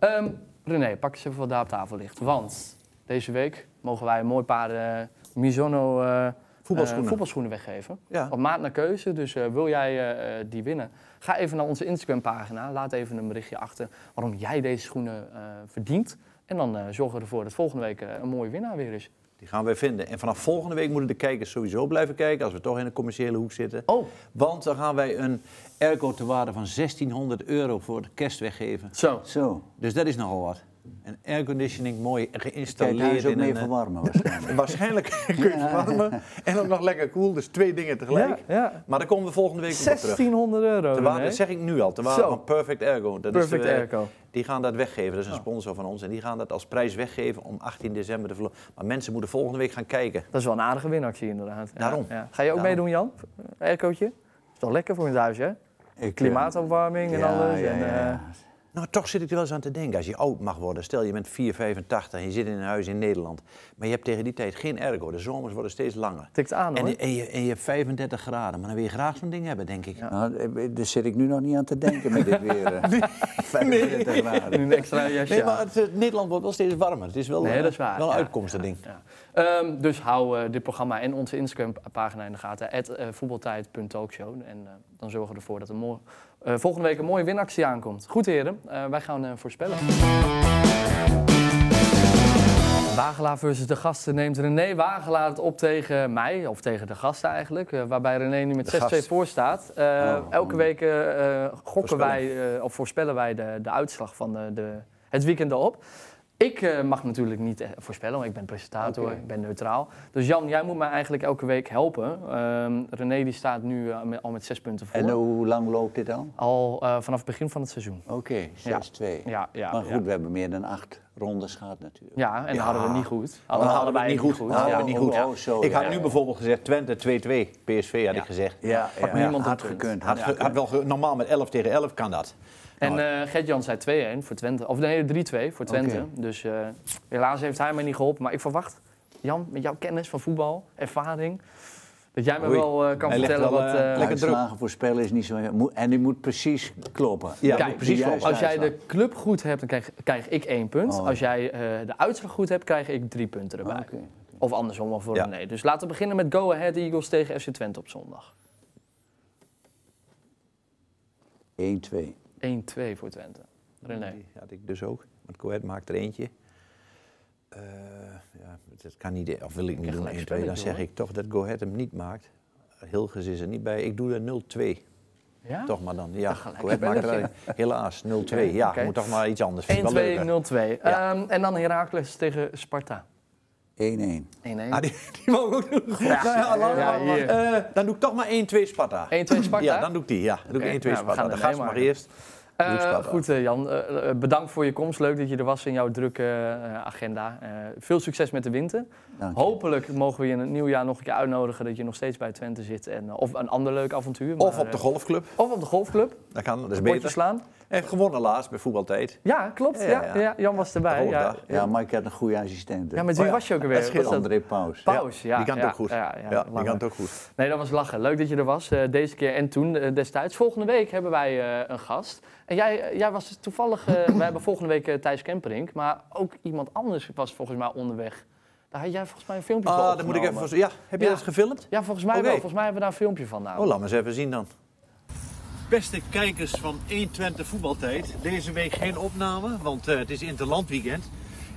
Ehm, René, pak eens even wat daar op tafel ligt. Want deze week mogen wij een mooi paar eh, Mizuno eh,
Voetbalschoenen.
eh, voetbalschoenen weggeven.
Ja.
Op maat naar keuze, dus wil jij die winnen? Ga even naar onze Instagram pagina, laat even een berichtje achter waarom jij deze schoenen verdient. En dan zorgen we ervoor dat volgende week een mooie winnaar weer is.
Die gaan wij vinden. En vanaf volgende week moeten de kijkers sowieso blijven kijken, als we toch in de commerciële hoek zitten.
Oh,
Want dan gaan wij een airco te waarde van 1600 euro voor de kerst weggeven.
zo.
Zo.
Dus dat is nogal wat. Een airconditioning mooi
Kijk,
geïnstalleerd
daar is ook
in
mee
een... eh,
verwarmen waarschijnlijk.
Waarschijnlijk kun je het verwarmen en ook nog lekker koel. Dus twee dingen tegelijk.
Ja, ja.
Maar daar komen we volgende week op terug.
1600 euro.
Te waarde, dat zeg ik nu al, te waarde
Zo.
van Perfect Ergo. Dat
Perfect
is,
Airco.
Die gaan dat weggeven, dat is een sponsor van ons. En die gaan dat als prijs weggeven om 18 december te verloren. Maar mensen moeten volgende week gaan kijken.
Dat is wel een aardige winactie inderdaad.
Daarom.
ja. Ga je ook
Daarom.
meedoen Jan? Aircootje? Is toch lekker voor in het huis hè?
Eh,
Klimaatopwarming en alles. en, eh.
Nou, toch zit ik er wel eens aan te denken. Als je oud mag worden, stel je bent 4, 85 en je zit in een huis in Nederland. Maar je hebt tegen die tijd geen ergo. De zomers worden steeds langer.
tikt aan hoor.
En, en, je, en je hebt 35 graden. Maar dan wil je graag zo'n ding hebben, denk ik.
Nou, eh, daar zit ik nu nog niet aan te denken met dit weer. eh. 25 graden.
Nu een extra jasje
Nee, maar het, eh, Nederland wordt wel steeds warmer. Het is wel,
Nee,
eh,
dat is waar.
wel een
Ja,
uitkomst, dat ding.
Ja. Ehm, dus hou eh, dit programma en onze Instagram-pagina in de gaten. At, eh, voetbaltijd.talkshow. En eh, dan zorgen we ervoor dat er mooi, eh, volgende week een mooie winactie aankomt. Goed heren, eh, wij gaan eh, voorspellen. Wagelaar versus de gasten neemt René Wagelaar het op tegen mij, of tegen de gasten eigenlijk. waarbij René nu met
De
6-2
gast.
voor staat.
Oh,
elke week gokken
Voorspellen.
wij, of voorspellen wij de, de uitslag van de, de, het weekend erop. Ik eh, mag natuurlijk niet eh, voorspellen, want ik ben presentator, ik ben neutraal. Dus Jan, jij moet mij eigenlijk elke week helpen. Ehm, René die staat nu eh, met- al met zes punten voor.
En hoe lang loopt dit al?
Al eh, vanaf het begin van het seizoen.
Oké, 6-2.
Ja, ja,
maar goed,
ja.
we hebben meer dan acht rondes gehad natuurlijk.
Ja, en dan
Ja.
hadden we niet goed.
Dan
Dan
hadden we het niet goed. Dan hadden we niet goed.
Oh, oh, zo,
ik had nu bijvoorbeeld gezegd Twente 2-2. PSV had ik gezegd.
Ja,
Had
ja,
niemand
had gekund.
Had,
had
wel normaal met 11 tegen 11 kan dat.
En eh Gert-Jan zei 2-1 voor Twente. Of nee, 3-2 voor Twente. Dus eh, helaas heeft hij mij niet geholpen. Maar ik verwacht, Jan, met jouw kennis van voetbal, ervaring... dat jij me
Oei.
wel eh, kan
Hij
vertellen
wel,
wat...
eh,
eh,
lekker druk.
Uitslagen voorspellen is niet zo... En die moet precies kloppen.
Ja,
Kijk,
precies
Als jij de club goed hebt, dan krijg, krijg ik één punt.
Oh.
Als jij eh, de uitslag goed hebt, krijg ik drie punten erbij.
Oké.
Of andersom, of voor
Ja.
René. Dus laten we beginnen met Go Ahead Eagles tegen FC Twente op zondag.
1-2.
1-2 voor Twente. René.
Die had ik dus ook. Want Coët maakt er eentje. Eh, ja, dat kan niet, of wil ik niet doen,
gelijk
1 2 Dan zeg ik toch dat Go Ahead hem niet maakt. Hilgers is er niet bij. Ik doe er 0-2.
Ja?
Toch maar dan. Ja,
gelijk
Go Ahead maakt er helaas 0-2. Ja, moet toch maar iets anders. Vind ik wel
1-2,
leuker.
0-2.
Ja.
Ehm, en dan Heracles tegen Sparta.
1-1.
1-1.
Ah, die, die ik ook doen.
Ja.
Nou ja,
Ja,
maar. Eh, dan doe ik toch maar 1-2 Sparta.
1-2 Sparta?
Ja, dan doe ik die. Ja, dan doe
Oké,
ik 1-2
nou, we
Sparta.
er
gast
mee
mag
maken.
eerst.
Eh,
Sparta.
goed, eh, Jan. Bedankt voor je komst. Leuk dat je er was in jouw drukke agenda. Eh, veel succes met de winter.
Dank je.
Hopelijk mogen we je in het nieuwjaar nog een keer uitnodigen dat je nog steeds bij Twente zit. En, of een ander leuk avontuur.
Of
maar,
op de golfclub.
Of op de golfclub.
Dat kan, dat is beter.
slaan.
En gewonnen laatst bij voetbaltijd.
Ja, klopt. Ja,
Ja,
ja,
ja.
Jan was erbij. Ja.
Ja, maar ik had een goede assistent.
ja, met wie
Oh ja,
was je ook
dat
alweer? dat
André Paus.
Paus, ja.
die kan het
ja,
ook goed.
Ja,
Ja,
ja,
die kan het ook goed.
Nee, dat was lachen. Leuk dat je er was. eh, deze keer en toen eh, destijds. Volgende week hebben wij eh, een gast. En jij, jij was toevallig... we hebben volgende week Thijs Kemperink. Maar ook iemand anders was volgens mij onderweg. Daar had jij volgens mij een filmpje van
Ah, dan moet ik even... Ja, heb je
Ja.
dat gefilmd?
Ja, volgens mij
Oké.
wel. Volgens mij hebben we daar een filmpje van. Nou.
Oh, laat me eens even zien dan.
Beste kijkers van 120 voetbaltijd. Deze week geen opname, want eh, het is interlandweekend.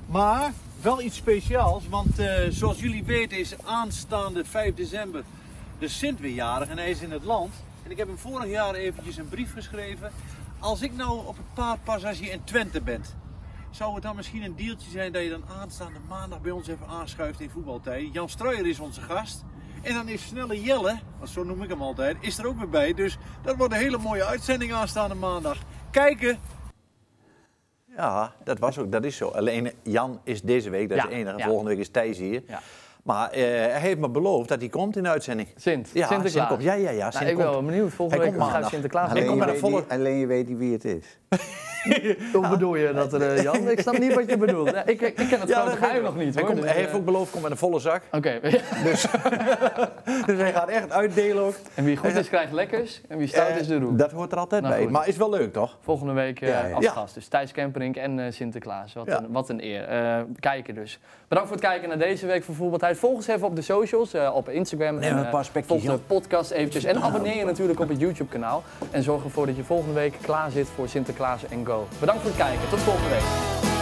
Maar wel iets speciaals, want eh, zoals jullie weten is aanstaande 5 december de Sint weer jarig en hij is in het land. En ik heb hem vorig jaar eventjes een brief geschreven. Als ik nou op het paard pas als je in Twente bent, zou het dan misschien een deeltje zijn dat je dan aanstaande maandag bij ons even aanschuift in voetbaltijd. Jan Struijer is onze gast. En dan is Snelle Jelle, want zo noem ik hem altijd, is er ook weer bij. Dus dat wordt een hele mooie uitzending aanstaande maandag. Kijken!
Ja, dat was ook, dat is zo. Alleen Jan is deze week, dat is
Ja,
het enige.
ja.
Volgende week is Thijs hier.
Ja.
Maar eh, hij heeft me beloofd dat hij komt in de uitzending.
Sint,
Ja,
Sinterklaas.
Sint komt. Ja, ja, ja.
Nou,
Sint
ik ben wel benieuwd. Volgende
Hij
week
komt
gaat
maandag.
Sinterklaas.
En ik kom
Alleen, je weet
volle-
alleen je weet niet wie het is.
Hoe bedoel je dat, eh, Jan? Ik snap niet wat je bedoelt. Ja, ik, ik ken het
Ja,
grote geheim nog niet
Hij,
hoor.
komt,
Dus,
hij heeft
eh,
ook beloofd, kom met een volle zak.
Oké,
Dus hij gaat echt uitdelen ook.
en wie goed is krijgt lekkers en wie stout
Eh,
is de roe.
Dat hoort er altijd
Nou,
bij.
goed.
Maar is wel leuk, toch?
Volgende week als gast. Dus Thijs Kemperink en Sinterklaas. Wat, een, wat een eer. Kijken dus. Bedankt voor het kijken naar deze week van Voetbaltijd. Volg ons even op de socials, op Instagram. En,
een paar
Volg de podcast eventjes. En abonneer je natuurlijk op het YouTube kanaal. En zorg ervoor dat je volgende week klaar zit voor Sinterklaas en Go. Bedankt voor het kijken. Tot volgende week.